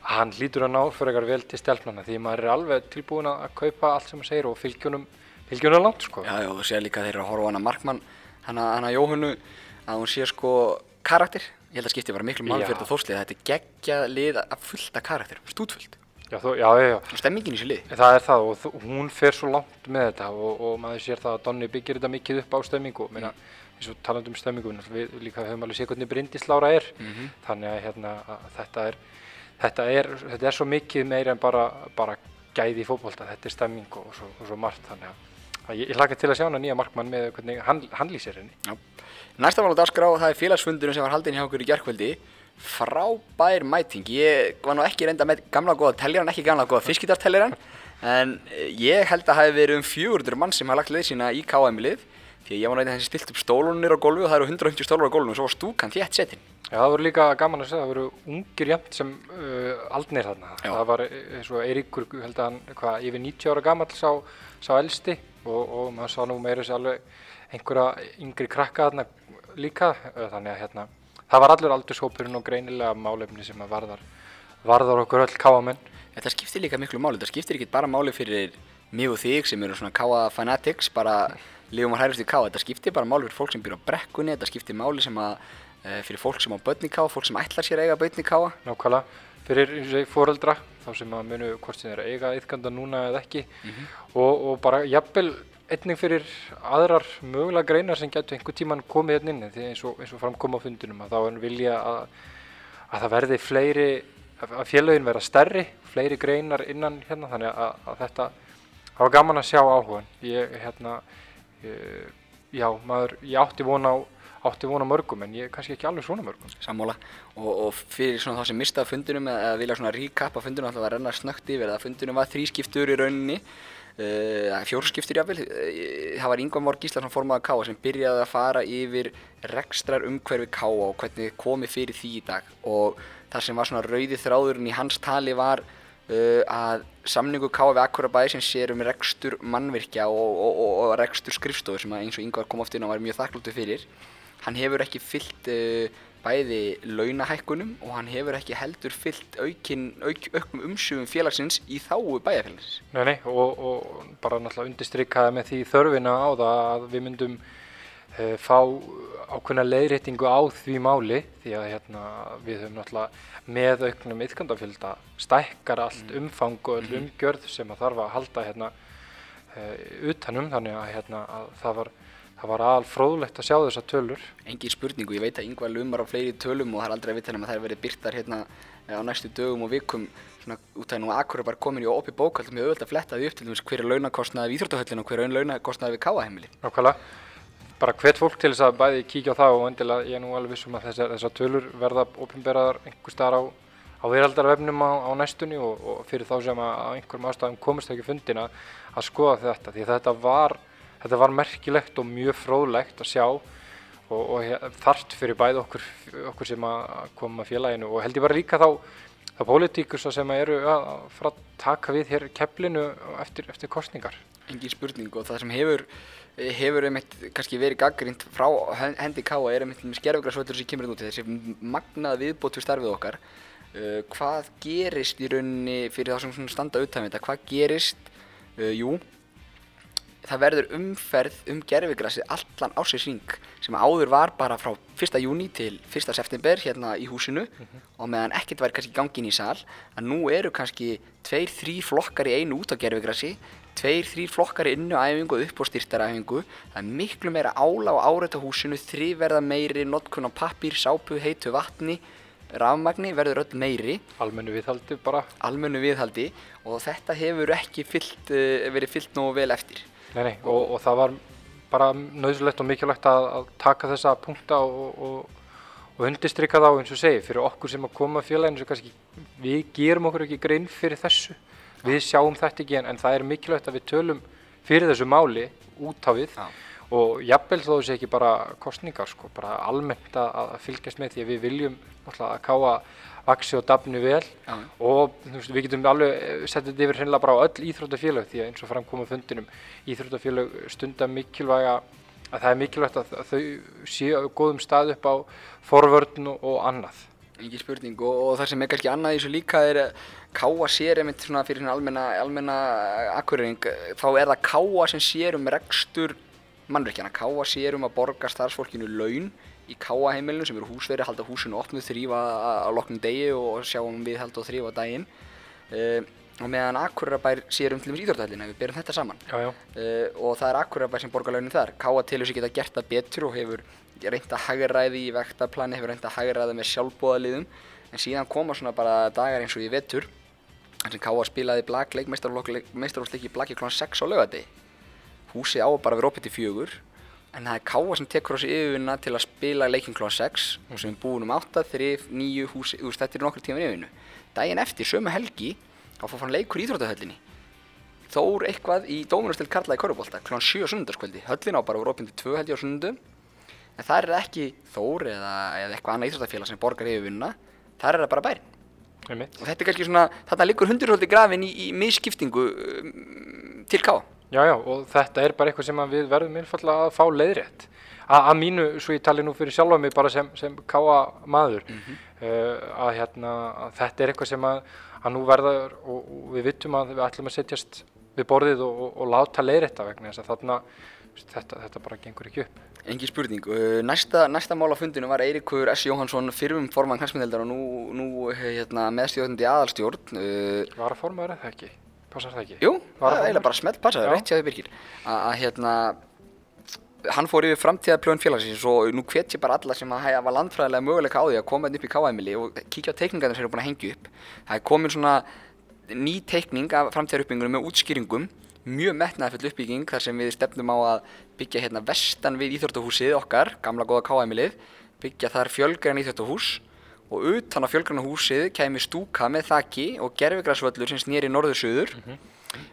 að hann hlýtur að ná fyrir eitthvað vel til stelpnana því maður er alveg tilbúin að að kaupa allt sem hann segir og fylgjunum, fylgjunum langt, sko. Já, já, og sér líka að þeir eru að horfa á hana Markmann, hana, hana Jóhannu, að hún sé sko karakter. Ég held að skipti bara miklu fyrir þetta þórslið, þetta er geggjað lið að fullta karakter, stútfullt. Já, þú, já, já, já. Stemmingin í lið. Það er það og hún fer svo langt með þetta og, og maður sér það að Donni byggir þetta mikið upp á stemmingu. Meina, eins og talandi um stemmingu, við líka höfum alveg séð hvernig Bryndis Lára er. Þannig að, hérna, að þetta, er, þetta, er, þetta er svo mikið meira en bara, bara gæði í fótbolta. Þetta er stemming og svo, og svo margt. Þannig að, ég, ég hlaka til að sjá hana nýja markmann með hvernig hann, hann lýsir henni. Já. Næsta mál á dagskrá, það er félagsfundurinn sem var haldinn hjá okkur í gerkvöldi. Frábær mæting. Ég var nú ekki reynda með gamla góða teljaran, ekki gamla góða fiskitarteljaran. En ég held að það hefði verið um 400 mann sem hafa lagt leið sína í KM-lið. Því að ég var eitthvað sem stilt upp stólunir á gólfi og það eru 150 stólar á gólfinu og svo var stúkan þétt setin. Já, það voru líka gaman að segja, það voru ungir jæmt sem uh, aldnir þarna. Já. Það var eh, eins og Eiríkur, held að hann, hvað, yfir 90 ára gamall sá, sá elsti og, og maður sá nú meira sér alveg einhverja yngri krakka þarna líka, eh, þannig að hérna, það var allur aldurshópurinn og greinilega málefni sem að varðar, varðar okkur öll káamenn. Þetta skiptir líka miklu máli, þetta skiptir ekki bara máli fyrir og þig sem eru svona káa fanatics, bara lifum að hærist í káa, þetta skiptir bara máli fyrir fólk sem býr á brekkunni, þetta skiptir máli sem að, e, fyrir fólk sem á börn í káa, fólk sem ætlar sér eiga börn í káa. nákvæmlega. Fyrir foreldra þá sem að munu hvort sem þeir eiga yðkanda núna eða ekki. Og, og bara jafnvel einnig fyrir aðrar mögulega greinar sem getur einhver tíman komið hérna inn því eins og, og framkom á fundunum að þá er vilja að, að það verði fleiri að félögin vera stærri fleiri greinar innan hérna þannig að, að þetta það var gaman að sjá áhugan ég hérna ég, já maður ég átti vona á átti vona mörgum en ég kannski ekki alveg svona mörgum. Sammála. Og, og fyrir svona þá sem mista af fundunum eða vilja svona af fundunum alltaf að renna snögt yfir að fundunum var þrískiptur í rauninni uh, fjórskiptur jáfnvel uh, það var Ingvar Már Gíslason formaða Káa sem byrjaði að fara yfir rekstrar umhverfi Káa og hvernig komið fyrir því í dag. Og það sem var svona rauði þráðurinn í hans tali var uh, að samningu Káa við Akurabæ sem sér um rekstur mannvirkja og, og, og, og rekstur skrifstofur sem eins og Ingvar kom oft inn og var mjög þakkláttu fyrir. Hann hefur ekki fyllt uh, bæði launahækkunum og hann hefur ekki heldur fyllt aukin, auk, auknum umsjöfum félagsins í þáu bæjarfélagsins. Nei, nei, og, og bara náttúrulega undistrykkaði með því þörfina á það að við myndum uh, fá ákveðna leiðréttingu á því máli því að hérna, við höfum náttúrulega með auknum ytkandafjölda stækkar allt umfang og öll umgjörð sem að þarf að halda hérna uh, utanum þannig að, hérna, að það var, það var aðal fróðlegt að sjá þessar tölur. Engin spurningu, ég veit að yngvar lumar á fleiri tölum og það er aldrei að vita nema að það er verið byrtar hérna eh, á næstu dögum og vikum svona út af nú að Akkur er bara komin í opið bókald með auðvitað að fletta því upp til dæmis hver er launakostnaði við Íþróttahöllin og hver er launakostnaði við Káaheimili. Nákvæmlega. Bara hvet fólk til þess að bæði kíkja á það og endilega ég er nú alveg vissum að þessar, þessar tölur verða ofinberaðar einhver staðar á, á veraldarvefnum á, á næstunni og, og fyrir þá sem að, að einhverjum ástæðum komist ekki fundin að, að skoða þetta því þetta var, þetta var merkilegt og mjög fróðlegt að sjá og, og þarft fyrir bæði okkur, okkur sem að koma félaginu. Og held ég bara líka þá þá pólitíkusa sem eru að fara að taka við hér keflinu eftir, eftir kostningar. Engin spurning og það sem hefur hefur einmitt kannski verið gaggrínt frá hendi Káa er einmitt með skerfugrasvöldur sem kemur út þessi magnað viðbót við starfið okkar. Uh, hvað gerist í rauninni fyrir þá sem standa auðvitað þetta? Hvað gerist, uh, jú það verður umferð um gerfugrasið allan ásins ring sem áður var bara frá 1. júni til 1. september hérna í húsinu. Og meðan ekkert væri kannski gangin í sal að nú eru kannski tveir, þrý flokkar í einu út á tveir, þrýr flokkar í innu æfingu og upp á styrtaræfingu. Það er miklu meira ála á áreita húsinu þrýverða meiri, notkun á pappír, sápu, heitu vatni rafmagni verður öll meiri. Almennu viðhaldi bara. Almennu viðhaldi. Og þetta hefur ekki fyllt, uh, verið fyllt nógu vel eftir Nei, nei, og, og það var bara nöðsulegt og mikilvægt að, að taka þessa punkta og, og, og undistrykka þá eins og segi fyrir okkur sem að koma félaginu kannski við gerum okkur ekki grein fyrir þessu við sjáum þetta ekki en, en það er mikilvægt að við tölum fyrir þessu máli út á við Já. og jafnvel þó þessi ekki bara kostningar sko, bara almennt að, að fylgjast með því að við viljum náttúrulega að káa vaksi og dafni vel. Já. og veist, við getum alveg eh, sett þetta yfir hreinlega bara á öll íþróttafélög því að eins og framkoma fundinum íþróttafélög stunda mikilvæga að það er mikilvægt að þau séu á góðum stað upp á forvörn og, og annað. Engin spurning. Og, og það sem er kannski annað í þessu líka er káa sér einmitt svona fyrir almenna, almenna akkurring þá er það káa sem sér um rekstur mannvirkjana, káa sér um að borga starfsfólkinu laun í káa heimilinu sem eru húsveri, halda húsinu opnuð þrýfa á loknum degi og sjá um við held og þrýfa daginn. Uh, og meðan Akurabær sér um til dæmis íþróttahællina, við berum þetta saman. Já, já, uh, og það er Akurabær sem borgar launin þar. Káa telur sig geta gert það betur og hefur reynt að hagræði í vektarplani hefur reynt að hagræða með sjálfbóðaliðum en síðan koma svona bara dagar eins og í vetur þar sem Káa spilaði blag leik meistarflokksleik í blaki kl. 6 á laugardegi húsið á bara vera opið til fjögur en það er Káa sem tekur á sig yfirvinna til að spila leikin kl. 6 og sem er búin um 8, 3, 9 húsi, veist þetta er nokkur tíma yfirvinnu daginn eftir, sömu helgi þá fór hann leikur í Íþróttahöllinni Þór eitthvað í Dóminustil Karla í Körubólta kl. 7 á sunnundaskvöldi. Höllin á bara voru opinn til 2 held ég á sunnundum. En það er ekki Þór eða, eða eitthvað annað íþróttafélag sem borgar yfir vinna. Það er það bara einmitt Og þetta er kannski svona, þarna liggur hundurhóldi grafin í, í misskiptingu um, til Ká. Já, já, og þetta er bara eitthvað sem við verðum einfallega að fá leiðrétt. Að mínu, svo ég tali nú fyrir sjálfa mig bara sem, sem káa maður, uh, að, hérna, að þetta er eitthvað sem að, að nú verður og, og við vittum að við ætlum að setjast við borðið og, og, og láta leiðrétta vegna þess að þarna, þetta, þetta bara gengur ekki upp. Engi spurning. Uh, Næsta, næsta mál á fundinu var Eiríkur S. Jóhansson, fyrrum formann knæsmyndeldar og nú, nú hérna, meðstjórnandi aðalstjórn. Var að formaður eða ekki? Passar það ekki? Jú, Var það er eiginlega bara smelt passaður, Já. rétt því Birgir að hérna hann fór yfir framtíðarplön félagsins og nú hvet ég bara alla sem að hafa landfræðilega möguleika á því að koma upp í K-heimili og kíkja á teikningarnir sem eru búin að hengja upp það er komin svona ný teikning af framtíðaruppbyggingunum með útskýringum mjög metnaðfull uppbygging þar sem við stefnum á að byggja hérna vestan við íþróttahúsið okkar, gamla góða K-heimilið byggja þar fjölgræn íþróttahús og utan á fjölgræna húsið kæmi stúka með þaki og gerfigrasvöllur sem snýri norður-suður.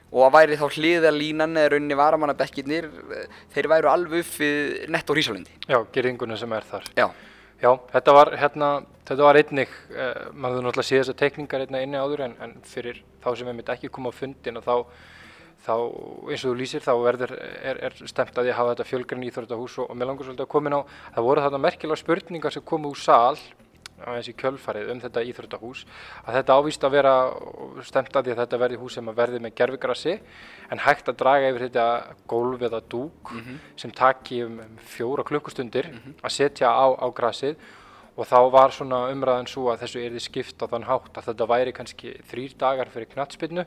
Og að væri þá hliðarlínan eða rauninni varamannabekkirnir þeir væru alveg upp við nett og hrísálindi Já, gerðinguna sem er þar. já, Já, þetta var, hérna, þetta var einnig, uh, maður náttúrulega sé þessar teikningar einna inni áður en, en fyrir þá sem við mitt ekki koma á fundin og þá, þá eins og þú lýsir þá verður, er, er stemt að ég hafa þetta fjölgræn íþróttahús og, og mér langar svolítið að koma inn á það voru þarna merkilega spurningar sem komu úr sal á þessi kjölfarið um þetta íþróttahús að þetta ávist að vera stemt að því að þetta verði hús sem að verði með gerfigrassi en hægt að draga yfir þetta gólf eða dúk sem taki um fjóra klukkustundir að setja á, á grassið og þá var svona umræðan svo að þessu erði skipt á þann hátt að þetta væri kannski þrýr dagar fyrir knattspinnu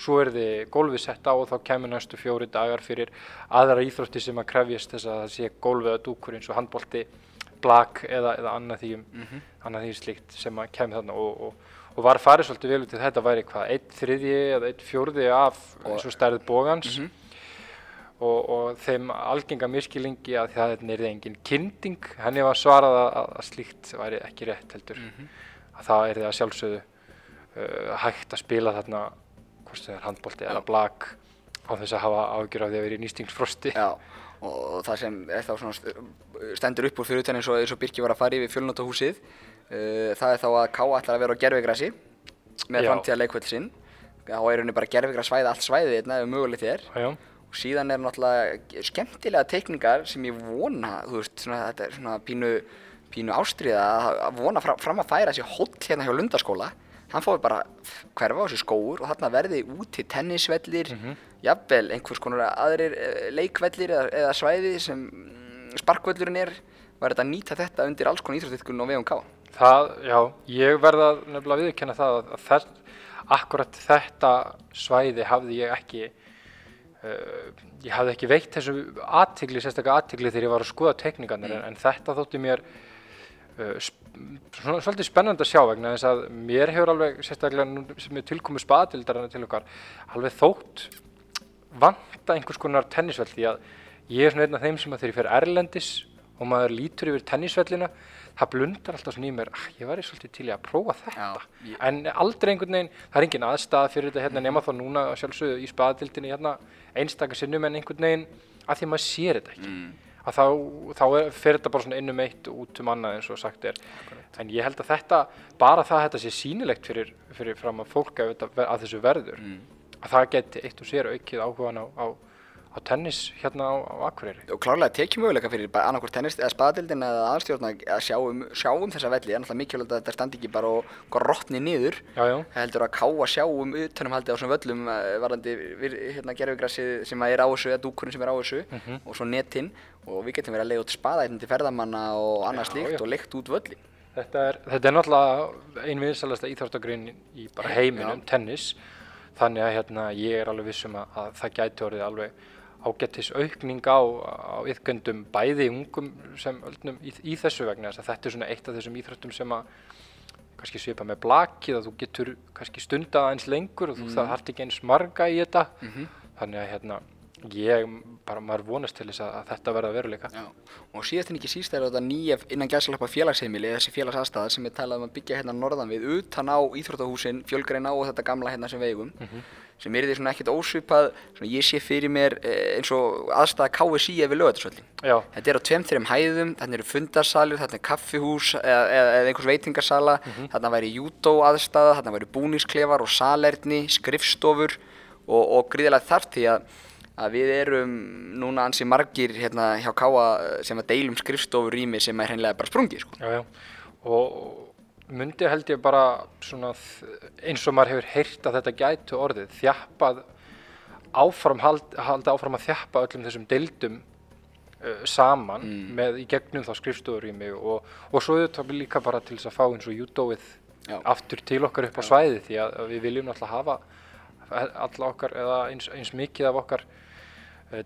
svo er þið gólfið sett á og þá kemur næstu fjóri dagar fyrir aðra íþrótti sem að krefjast þess að það sé gólfið eða dúkur eins og handbolti, blak eða, eða annað því, um, annað því slíkt sem að kemur þarna og, og, og var farið svolítið vel í þetta væri hvað, einn þriðji eða einn fjórði af eins og stærð bógans og, og þeim algenga miskilingi að það er engin kynding, henni var svarað að, að slíkt væri ekki rétt heldur. Að það er því að sjálfsögðu uh, hægt að spila þarna hvort sem er handbolti eða blag á þess að hafa ágjur af því að vera í nýstingsfrosti Já, og það sem er þá svona stendur upp úr fyrir utan eins og, og Birki var að fara yfir fjölnótahúsið uh, það er þá að Ká ætlar að vera á gerfigrassi með framtíða leikvöld sinn. Þá er henni bara gerfigras svæði allt svæðið hérna ef mögulegt er. Já, og síðan er náttúrulega skemmtilega teikningar sem ég vona þú veist, svona, þetta er svona pínu, pínu ástriða að vona fram, fram að færa sér hótt hérna hjá Lundaskóla. Hann fái bara hverfa á sér skóur og þarna verði úti tennisvellir jafnvel einhvers konar aðrir eh, leikvellir eða, eða svæði sem mm, sparkvöllurinn er var þetta að nýta þetta undir alls konar íþróttitkun og ká það, já, ég verða nefnilega að viðurkenna það að, að þess, akkurat þetta svæði hafði ég ekki uh, ég hafði ekki veitt þessu aðtigli, sérstaklega aðtigli þegar ég var að skoða tekníkarnir en, en þetta þótti mér uh, svona, svolítið spennandi að sjá vegna þess að mér hefur alveg sérstaklega nú sem er tilkomu spaðildarana til okkar alveg þótt vanta einhvers konar tennisvell því að ég er svona einn af þeim sem að þegar ég fer erlendis og maður lítur yfir tennisvellina það blundar alltaf svona í mér ah, ég væri svolítið til í að prófa þetta. Já, ég- en aldrei einhvern veginn, það er engin aðstæða fyrir þetta hérna nema þá núna sjálfsögðu í spaðdildinni hérna einstaka sinnum en einhvern veginn að því maður sér þetta ekki. Að þá, þá er, fer þetta bara svona inn um eitt út um annað eins og sagt er. En ég held að þetta, bara það að þetta sé sýnilegt fyrir, fyrir fram að fólk að, að þessu verður að það geti eitt og sér aukið áhugan á, á, á tennis hérna á, á Akureyri? Og klárlega tekið möguleika fyrir bara annarkvort tennis eða spaðadildin eða aðstjórna að sjá um, sjá um þessa velli. En alltaf mikilvægt að þetta standi ekki bara og grotni niður. Já, já, heldur að ká að sjá um utanumhaldi á svona völlum eh, varðandi vir- hérna gerfugrassið sem er á þessu eða dúkurinn sem er á þessu Mhm. og svo netinn. Og við getum verið að leiða út spaðættin til ferðamanna og annað Já, slíkt já. og leikt út völli þetta er, þetta er náttúrulega ein vinsalasta íþróttagrein í bara heiminum, tennis. Þannig að hérna, ég er alveg vissum að, að það gæti orðið alveg ágættis aukning á, á yðgöndum bæði ungum sem öllnum í, í þessu vegna þess að þetta er svona eitt af þessum íþróttum sem að kannski svipa með blakið að þú getur kannski stundað eins lengur og þú það þarft ekki eins marga í þetta. Þannig að hérna ég bara maður vonast til þess að, að þetta verða veruleika. Já. og síðast en ekki síst er þetta nýja innan gæsalappa félagsheimili þessi félagsaðstæða sem er talað um að byggja hérna norðan við utan á íþróttahúsin, fjölgreina og þetta gamla hérna sem við eigum sem er því svona ekkert ósvipað svona ég sé fyrir mér eh, eins og aðstæða KSI ef við lögatarsvöllin Já, Þetta er á tveim þreim hæðum, þarna eru fundarsalir, þarna er kaffihús eða, eða, eða einhvers veitingasala, þarna væri júdó aðstæða, þarna væri búningsklefar og salerni, skrifstofur og, og gríðilega þarft því að, að við erum núna ansi margir hérna hjá Káa sem að deilum skrifstofur rými sem er hreinlega bara sprungið sko. já, já. Og myndi held ég bara svona eins og maður hefur heyrt að þetta gætu orðið þjappað áfram, hald, halda áfram að þjappa öllum þessum deildum uh, saman með í gegnum þá skrifstofurými og, og svo auðvitað líka bara til þess að fá eins og júdóið Já. aftur til okkar upp á svæði því að, við viljum náttúrulega hafa alla okkar eða eins, eins mikið af okkar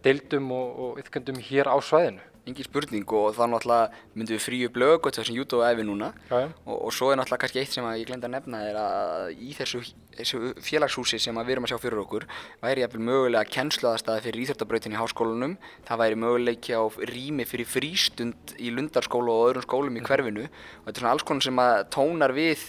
deildum og, og yfkendum hér á svæðinu. Engin spurning og þá náttúrulega myndum við fríu blögut þessum júdó æfi núna Já, já. og, og svo er náttúrulega kannski eitt sem ég glemd að nefna er að í þessu, þessu félagshúsi sem við erum að sjá fyrir okkur væri jafnvel mögulega kennsluðastæði fyrir íþjóttabrautin í háskólanum það væri möguleiki á rými fyrir frístund í lundarskóla og öðrum skólum í hverfinu og þetta er svona alls konar sem að tónar við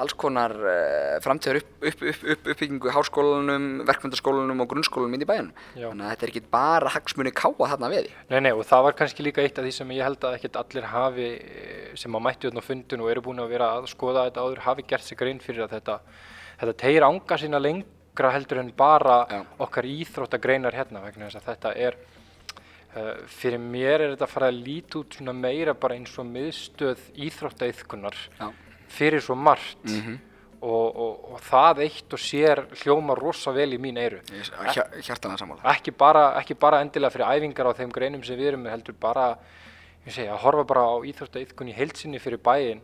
alls konar uh, framtíðar upp, upp, upp, upp, uppbyggingu í háskólanum, verkmyndaskólanum og grunnskólanum inn í bæjanum Já. þannig að þetta er ekki bara hagsmunni káa þarna við Nei, nei, og það var kannski líka eitt af því sem ég held að ekkert allir hafi, eh, sem að mættu hérna á fundin og eru búin að vera að skoða þetta áður, hafi gert sig grein fyrir að þetta, þetta tegir ánga sína leng, lengra heldur en bara Já. okkar íþróttagreinar hérna vegna þess að þetta er uh, fyrir mér er þetta að fara að líti út svona meira bara eins og miðstöð íþróttaiðkunar. Fyrir svo margt Mhm. og, og, og það eitt og sér hljóma rosa vel í mín eyru Ég- hja- Hjartanlega sammála. ekki bara, ekki bara endilega fyrir æfingar á þeim greinum sem við erum heldur bara segi, að horfa bara á íþróttaiðkun í heilsinni fyrir bæinn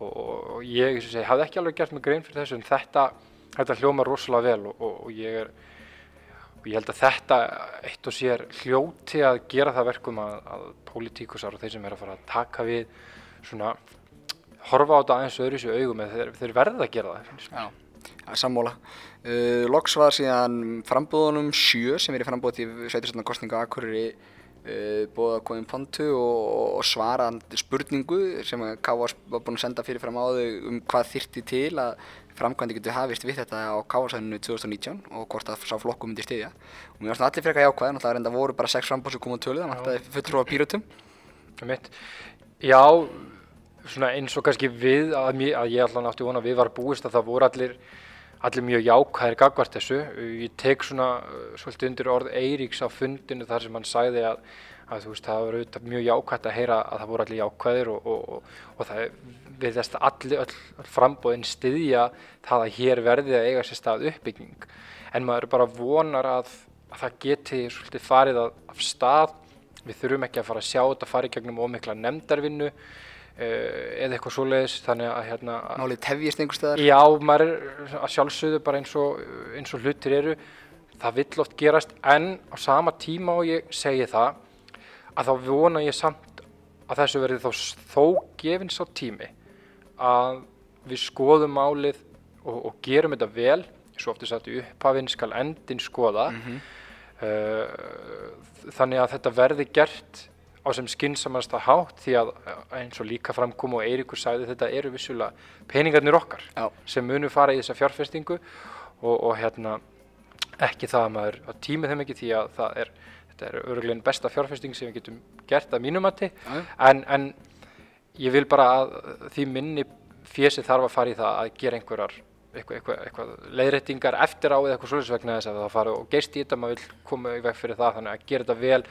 og, og, og ég ég segi, hafði ekki alveg gert mig grein fyrir þessu en þetta, þetta hljóma rosalega vel og, og, og ég er og ég held að þetta eitt og sér hljóti að gera það verkum að, að pólitíkusar og þeir sem er að fara að taka við svona horfa á þetta aðeins öðru sér augum eða þeir, þeir verða að gera það. Já, það sammála. Uh, Loks var síðan frambúðunum sjö sem er í frambúð til sveiturstofna kostninga Akureyri uh, búið að koma inn pontu og, og svara spurningu sem Káas var búin að senda fyrir fram á þau um hvað þyrti til að framkvæmdi getur hafist við þetta á Káasæðinu 2019 og hvort að sá flokku myndi styðja. Og mér varst það allir frekar jákvæðin, náttúrulega reynda voru bara sex frambúð sem kom á tölu, þannig að þetta er fulltrúa pírutum. Einmitt. Já, svona eins og kannski við, að, mér, að ég allan átti vona að við var búist að það voru allir, allir mjög jákvæðir gagvart þessu. Ég tek svona uh, svolítið undir orð Eiríks á fundinu þar sem hann sagði að, að veist, það var auðvitað mjög jákvætt að heyra að það voru allir jákvæðir og, og, og, og það virðast allir öll, öll frambóðin styðja það að hér verði að eiga sér stað uppbygging. En maður bara vonar að, að það geti svolítið farið að, af stað við þurfum ekki að fara að sjá þetta fara í gegnum ómikla nefndarvinnu eða eitthvað svoleiðis þannig að hérna Málið tefjist einhver staðar. já, maður er að sjálfsögðu bara eins og, eins og hlutir eru það vill oft gerast en á sama tíma og ég segi það að þá vona ég samt að þessu verði þó, þó gefinn sá tími að við skoðum málið og, og gerum þetta vel svo ofta sagt í upphafinn skal endin skoða uh, þannig að þetta verði gert á sem skynnsamasta hátt því að uh, eins og líka framkom og Eiríkur sagði þetta eru vissulega peningarnir okkar Já. sem munu fara í þessa fjárfestingu og, og hérna ekki það að maður að tími þeim ekki því að það er þetta er örgulegin besta fjárfesting sem við getum gert að mínumati Já. en, en ég vil bara að því minni fjösi þarf að fara í það að gera einhverjar eitthvað, eitthvað, eitthvað leiðréttingar eftir á eða eitthvað svolítið vegna þess að það fara og geist í þetta maður vil koma í veg fyrir það þannig að gera þetta vel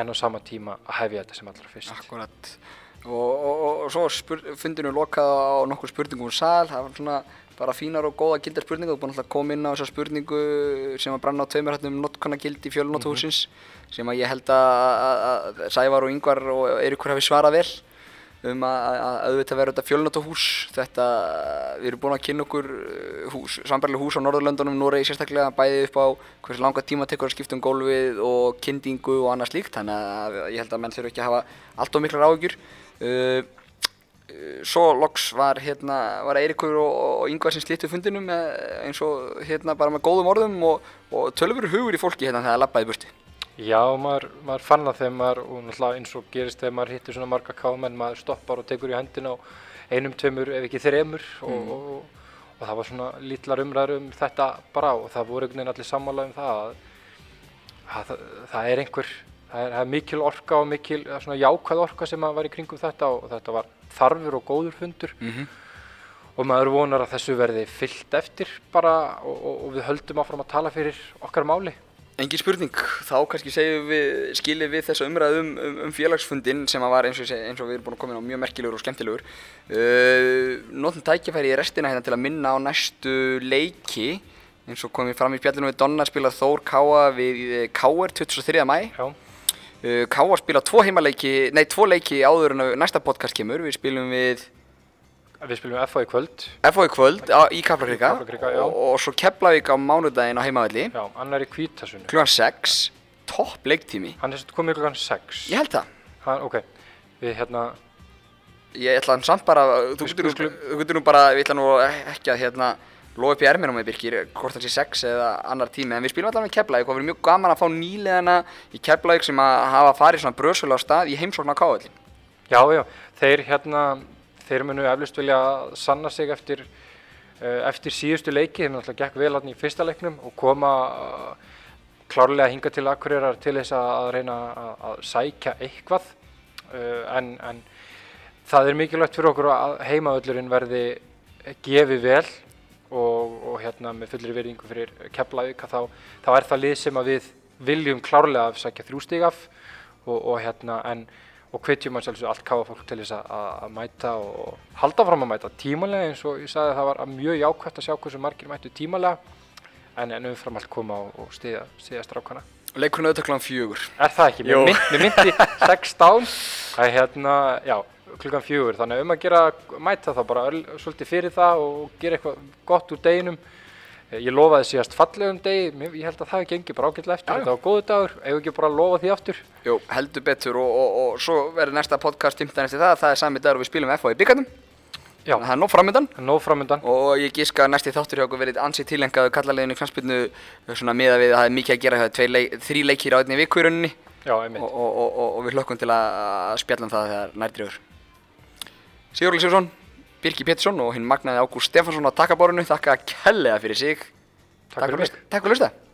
en á sama tíma að hefja þetta sem allra fyrst. Akkurat. Og, og, og, og svo fundinu lokað á nokkur spurningum úr sal, það var svona bara fínar og góða gildar spurningar, þú er búin alltaf að koma inn á þessa spurningu sem að branna á tveimur hættum um notkunnagild í fjölunótahúsins sem að ég held að, Sævar og Yngvar og Eiríkur hafi svarað vel um að, að að auðvitað vera þetta fjölunótahús, þetta, við erum búin að kynna okkur uh, hús, sambarlega hús á Norðurlöndunum, Noregi sérstaklega, bæði upp á hversu langa tíma tekur að skipta um gólfið og kyndingu og annað slíkt, þannig að ég held að menn þurfa ekki að hafa allt of miklar áhyggjur. Uh, uh, svo loks var hérna var Eiríkur og, og Yngvar sem slittu fundinum með, eins og hérna bara með góðum orðum og, og tölfur hugur í fólki hérna þegar það labbaði í burti. Já, maður, maður fann það þegar maður, og náttúrulega eins og gerist þegar maður hittir svona marga kámenn, maður stoppar og tekur í hendina á einum, tveimur, ef ekki þremur og, og, og það var svona lítlar umræður um þetta bara og það voru einhvern veginn allir sammála um það að, að það, það er einhver, það er, það er mikil orka og mikil, svona jákvæð orka sem að var í kringum þetta og þetta var þarfur og góður fundur. Mm og maður vonar að þessu verði fyllt eftir bara og, og, og við höldum áfram að tala fyrir okkar máli. Engin spurning, þá kannski segjum við, skilið við þessa umræðu um, um, um félagsfundin sem að var eins og, eins og við erum búin að koma inn á mjög merkilegur og skemmtilegur. Uh, Nótum tækifæri í restina hérna til að minna á næstu leiki eins og komið fram í spjallinu við Donna spila Þór Káa við KR 23. mæ. Uh, Káa spila tvo heimaleiki, nei tvo leiki áður en næsta podcast kemur. Við spilum við við spilum FA í kvöld. FO í kvöld á, í já. og, og svo Keflavík á mánudaginn á heimavelli Já, annar í kvítasunni. klugan 6, topp leiktími. Hann er komið klokkan 6. Ég held það. Hann, ok, við hérna, Ég ætla hann samt bara, þú Við getur nú- nú bara, ég ætla nú ekki að hérna lofa upp í ermina með Birkir, hvort það sé 6 eða annar tími, en við spilum allavega með Keflavík og við erum mjög gaman að fá nýleðana í Keflavík sem að hafa farið svona brösulega á stað í heimsókn á káallin. já, já, þeir hérna, þeir munu eflust vilja sanna sig eftir, uh, eftir síðustu leiki, þeim náttúrulega gekk vel hann í fyrsta leiknum og koma uh, klárlega hinga til Akureyrar til þess að, reyna að, að sækja eitthvað, uh, en, en það er mikilvægt fyrir okkur að heimavöllurinn verði gefið vel og, og hérna með fullri verðingu fyrir Keflavík þá, þá er það lið sem að við viljum klárlega að sækja þrjú stig af og, og hérna en og hvetjum að sjálfsög allt káfa fólk til þess að, mæta og halda fram að mæta tímalega eins og ég sagði að það var mjög jákvæmt að sjá hversu margir mættu tímalega en, en umfram allt koma og, og stiða, stiða strákana. Leikurinn auðvitað kláðan fjögur. Er það ekki? Jú. Mér, mynd, mér myndi 16, það er hérna, já, klukkan fjögur, þannig að um að gera, mæta það bara öll, svolítið fyrir það og gera eitthvað gott úr deginum. Eh, Ég lofaði síðast fallegum degi, ég held að það gengi bara ágætlega eftir, þetta var góðu dagur, eigum ekki bara að lofa því aftur. Jú, heldur betur og, og, og svo verður næsta podcast 15 eftir það, það er sami dagur við spilum FH í byggarnum. Já, Það er nóg framöndan nóg framöndan. og ég gíska að næsti þáttur hjá okkur verið ansið tilengaðu kallaliðinu knastbyrnu svona miða við að það er mikið að gera hjá þér, leik, þrý leikir á einni viku í rauninni Já, einmitt. og, og, og, og við hlökkum til að spjalla um það þegar nærdrifur. Birki Pétursson og hinn magnaði Ágúst Stefansson á takkaborinu, þakka kellega fyrir sig. Takk fyrir mig. Takk fyrir að hlusta.